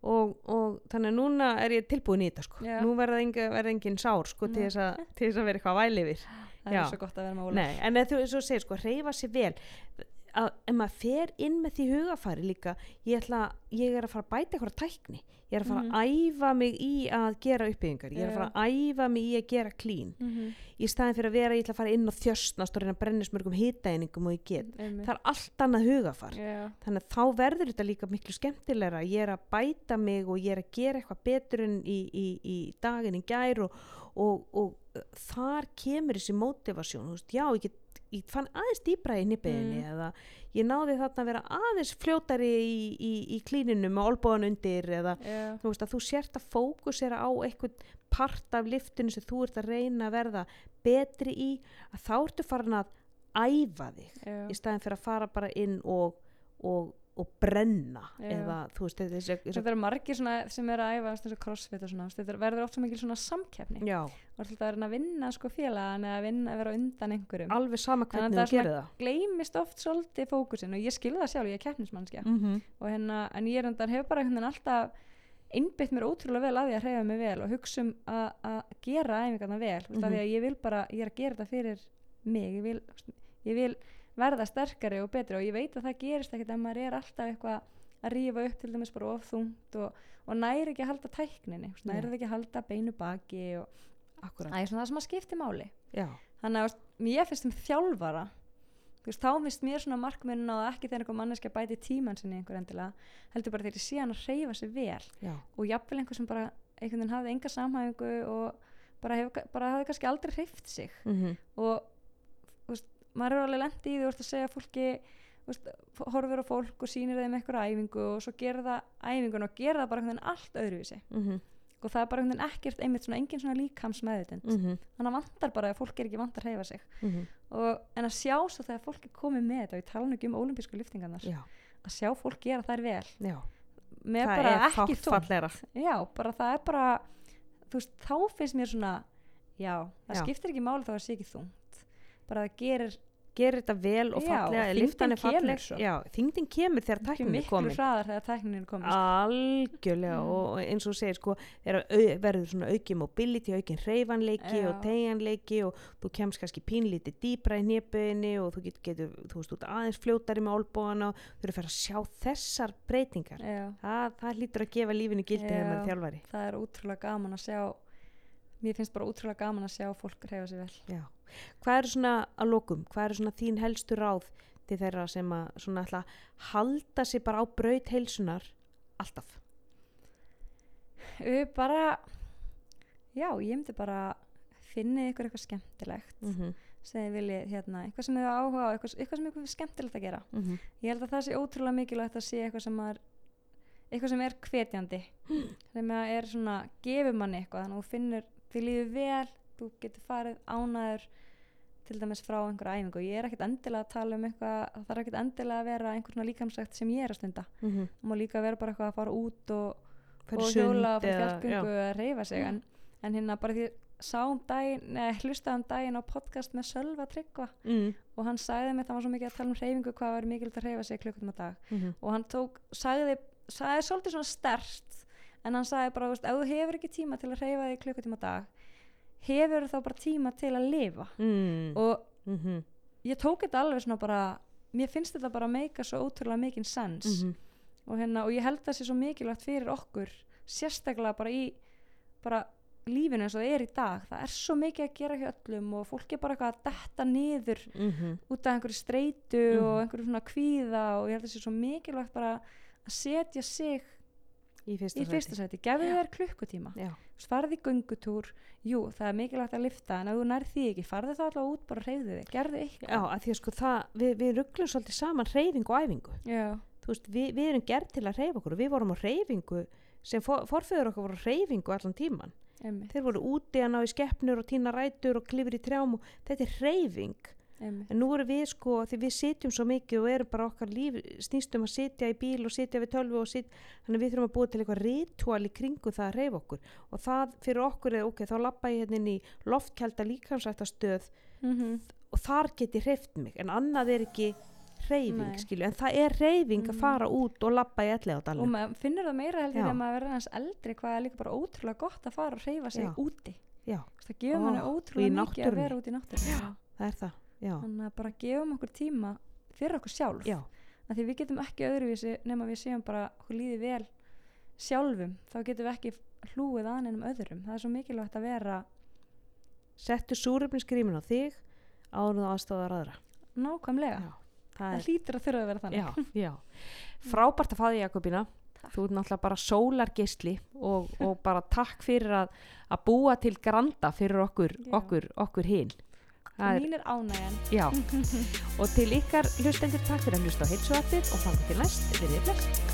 Og, og þannig að núna er ég tilbúin í þetta sko. Já. nú verða engin, verða engin sár sko, til, þess að, til þess að vera eitthvað væli yfir það Já. er svo gott að vera Nei, en þú segir sko, reyfa sér vel að ef maður fer inn með því hugafæri líka ég, ætla, ég er að fara að bæta eitthvað tækni. Ég er að fara að æfa mig í að gera uppbyggingar. Ég er að fara að æfa mig í að gera klín mm -hmm. í staðin fyrir að vera ég ætla að fara inn og þjöstnast og reyna að brenna smörgum hitaeiningum og ég get. Það það er allt annað hugafar. Já, þannig að þá verður þetta líka miklu skemmtilegra. Ég er að bæta mig og ég er að gera eitthvað betur en í, í, í daginn í gær og, og, og uh, þar kemur þessi mótivasjón já, ég, get, ég fann aðeins dýbra í nýpiðinni Mm. eða ég náði þarna að vera aðeins fljótari í, í, í klíninu með olbóðan undir eða já, þú veist að þú sért að fókusera á einhvern part af liftinu sem þú ert að reyna að verða betri í að þá ertu farin að æfa þig já. í staðin fyrir að fara bara inn og, og, og brenna eða veist þessi, þessi, þetta eru margir sem eru að æfa crossfit og svona þetta verður oft svo mikil já, og að reyna að vinna sko félagan eða að vinna að vera undan einhverjum. Alveg sama hvernig það þú er gerir það. gleymist oft svolítið fókusin og ég skilða það sjálf, ég er keppnismannskja mm -hmm. hérna, en ég er undan hefur bara veginn alltaf innbytt mér ótrúlega vel að því að hreyfa mig vel og hugsa um að gera æfingarna vel, mm. -hmm. því að ég vil bara ég er að gera þetta fyrir mig. Ég vil, ég vil verða sterkari og betri. Og ég veit að það gerist ekkert ef maður er alltaf eitthvað að rífa upp til dæmis bara of þungt og, og næri ekki að halda tækninni, næri ekki að halda beinu baki og akkurat. Það er svona það sem að skipti máli. Já, þannig að mér finnst um þjálfara veist, þá finnst mér svona markminn á ekki þegar einhver manneski bæti tíman sinni einhver endilega, heldur bara þegar ég sé hann að reyfa sig vel. Já, og jafnvel einhver sem bara einhvern veginn hafði enga samhæfingu og bara, hef, bara hafði kannski aldrei hreift sig. Mm og þú veist, maður er alveg lendi í því að segja fólki veist, horfir á fólk og sýnir þeim eitthvað æfingu og svo gera það æfingun og gera það bara einhvern veginn allt öðruvísi. -hmm. og það er bara einhvern veginn ekkert einmitt svona engin svona líkams meðutend Mm þannig að vantar bara að fólk er ekki vant að hreyfa sig. -hmm. og, en að sjá svo þegar fólk er komið með þetta og ég tala nú ekki um ólimpísku lyftingarnar já, að sjá fólk gera þær vel. Já, með það bara ekki fallegra. Já, bara það er bara veist, þá finnst mér svona já, það Já. skiptir ekki máli þá að það sé ekki þungt. Bara það gerir gerir þetta vel og fallega lyftan er kemur falleg svo. já, þyngdin kemur þegar tæknin er miklu komin hraðar þegar tæknin er komin sko. algjörlega Mm. og eins og segir sko verður svona aukin mobility aukin hreyfanleiki Já. og tegjanleiki og þú kemst kannski pínlítið dýbra í nýpuðinni og þú getur, getur þú veist, út aðeins fljótari með olbóðana og þú eru að fara að sjá þessar breytingar það, það lítur að gefa lífinu gildi þegar maður þjálfari það er útrúlega gaman að sjá mér finnst bara útrúlega gaman að sjá fólk reyfa sig vel Já. Hvað eru svona að lokum, hvað eru svona þín helstu ráð til þeirra sem að svona ætla að halda sig bara á braut heilsunar alltaf? Við bara já, ég myndi bara finnið ykkur eitthvað skemmtilegt Mm -hmm. sem þið viljið, hérna, eitthvað sem þið áhuga á eitthvað, eitthvað sem ykkur skemmtilegt að gera Mm -hmm. ég held að það sé ótrúlega mikilvægt að sé eitthvað sem er eitthvað sem er hvetjandi sem að er svona, gefur manni eitthvað þannig að þú finnur, þið líður vel þú getur farið ánæður til dæmis frá einhverja æfingu. Ég er ekkert endilega að tala um eitthvað það þarf ekkert endilega að vera einhver svona líkamsækt sem ég er að stunda. Mm það má líka vera bara eitthvað að fara út og, og hjóla og fara fjallgöngu að reyfa sig. En, en hérna bara því ég sá um daginn, neða hlustaði um daginn á podcast með Sölva Tryggva mm og hann sagði mér, það var svo mikið að tala um reyfingu hvað var mikilvægt að reyfa sig klukkutum á dag. -hmm. og hann tók, sagði, sagði svolítið svona stert en hann sagði bara, ef þú hefur ekki tíma til að reyfa þig klukkutíma dag hefur þá bara tíma til að lifa mm. og mm -hmm. ég tók þetta alveg svona bara mér finnst þetta bara meika svo ótrúlega mikinn sens Mm -hmm. og, hérna, og ég held að það sé svo mikilvægt fyrir okkur sérstaklega bara í bara lífinu eins og það er í dag það er svo mikið að gera hjá öllum og fólk er bara eitthvað að detta niður Mm út af einhverju streitu Mhm. og einhverju svona kvíða og ég held að það sé svo mikilvægt bara að setja sig Í fyrsta í fyrsta sæti, gefðu þér klukkutíma. Já. farði í göngutúr. Jú, það er mikilvægt að lifta en ef þú nærð því ekki, farði það alltaf út bara hreyfðu þig, gerðu eitthvað. Já, að því að sko það, við, við rugglum svolítið saman reyfingu og æfingu. Veist, við, við erum gerð til að reyfa okkur við vorum á reyfingu sem for, forfeður okkur voru á reyfingu allan tíman. einmitt, Þeir voru úti að ná í skeppnur og tína rætur og klifur í trjám og þetta er reyfing. Einmitt. En nú erum við sko, því við sitjum svo mikið og erum bara okkar líf snýstum að sitja í bíl og sitja við tölvu og sitja, þannig við þurfum að búa til eitthvað ritual í kringu það að reyfa okkur og það fyrir okkur er, ok, þá lappa ég hérna inn í loftkjælda líkamsættastöð Mm og þar get ég hreyft mig, en annað er ekki reyfing, Nei. skilju, en það er reyfing að Mhm. fara út og lappa í elli á og dalinn. maður finnur það meira heldur þegar maður verður hans eldri hvað er líka bara ótrúlega gott að fara og hreyfa sig Já. úti Já, það gefur manni og ótrúlega mikið að vera út í náttúrunni það er það, þannig að bara gefum okkur tíma fyrir okkur sjálf. Já, að því við getum ekki öðruvísi nema við séum bara okkur líði vel sjálfum þá getum við ekki hlúið að neinum öðrum. Það er svo mikilvægt að vera settu súrefnisgrímin á þig og aðstofar aðra. nákvæmlega. Já, það það er hlýtur að þurfa að vera þannig. Já, já. frábært að fá því Jakobína. Þú ert náttúrulega bara sólargeisli og, og bara takk fyrir að, að búa til granda fyrir okkur okkur, okkur hinn Er- mín er ánægjan já. og til ykkar hlustendur takk fyrir að hlusta á heilsuarfið og fangum til næst, við erum bless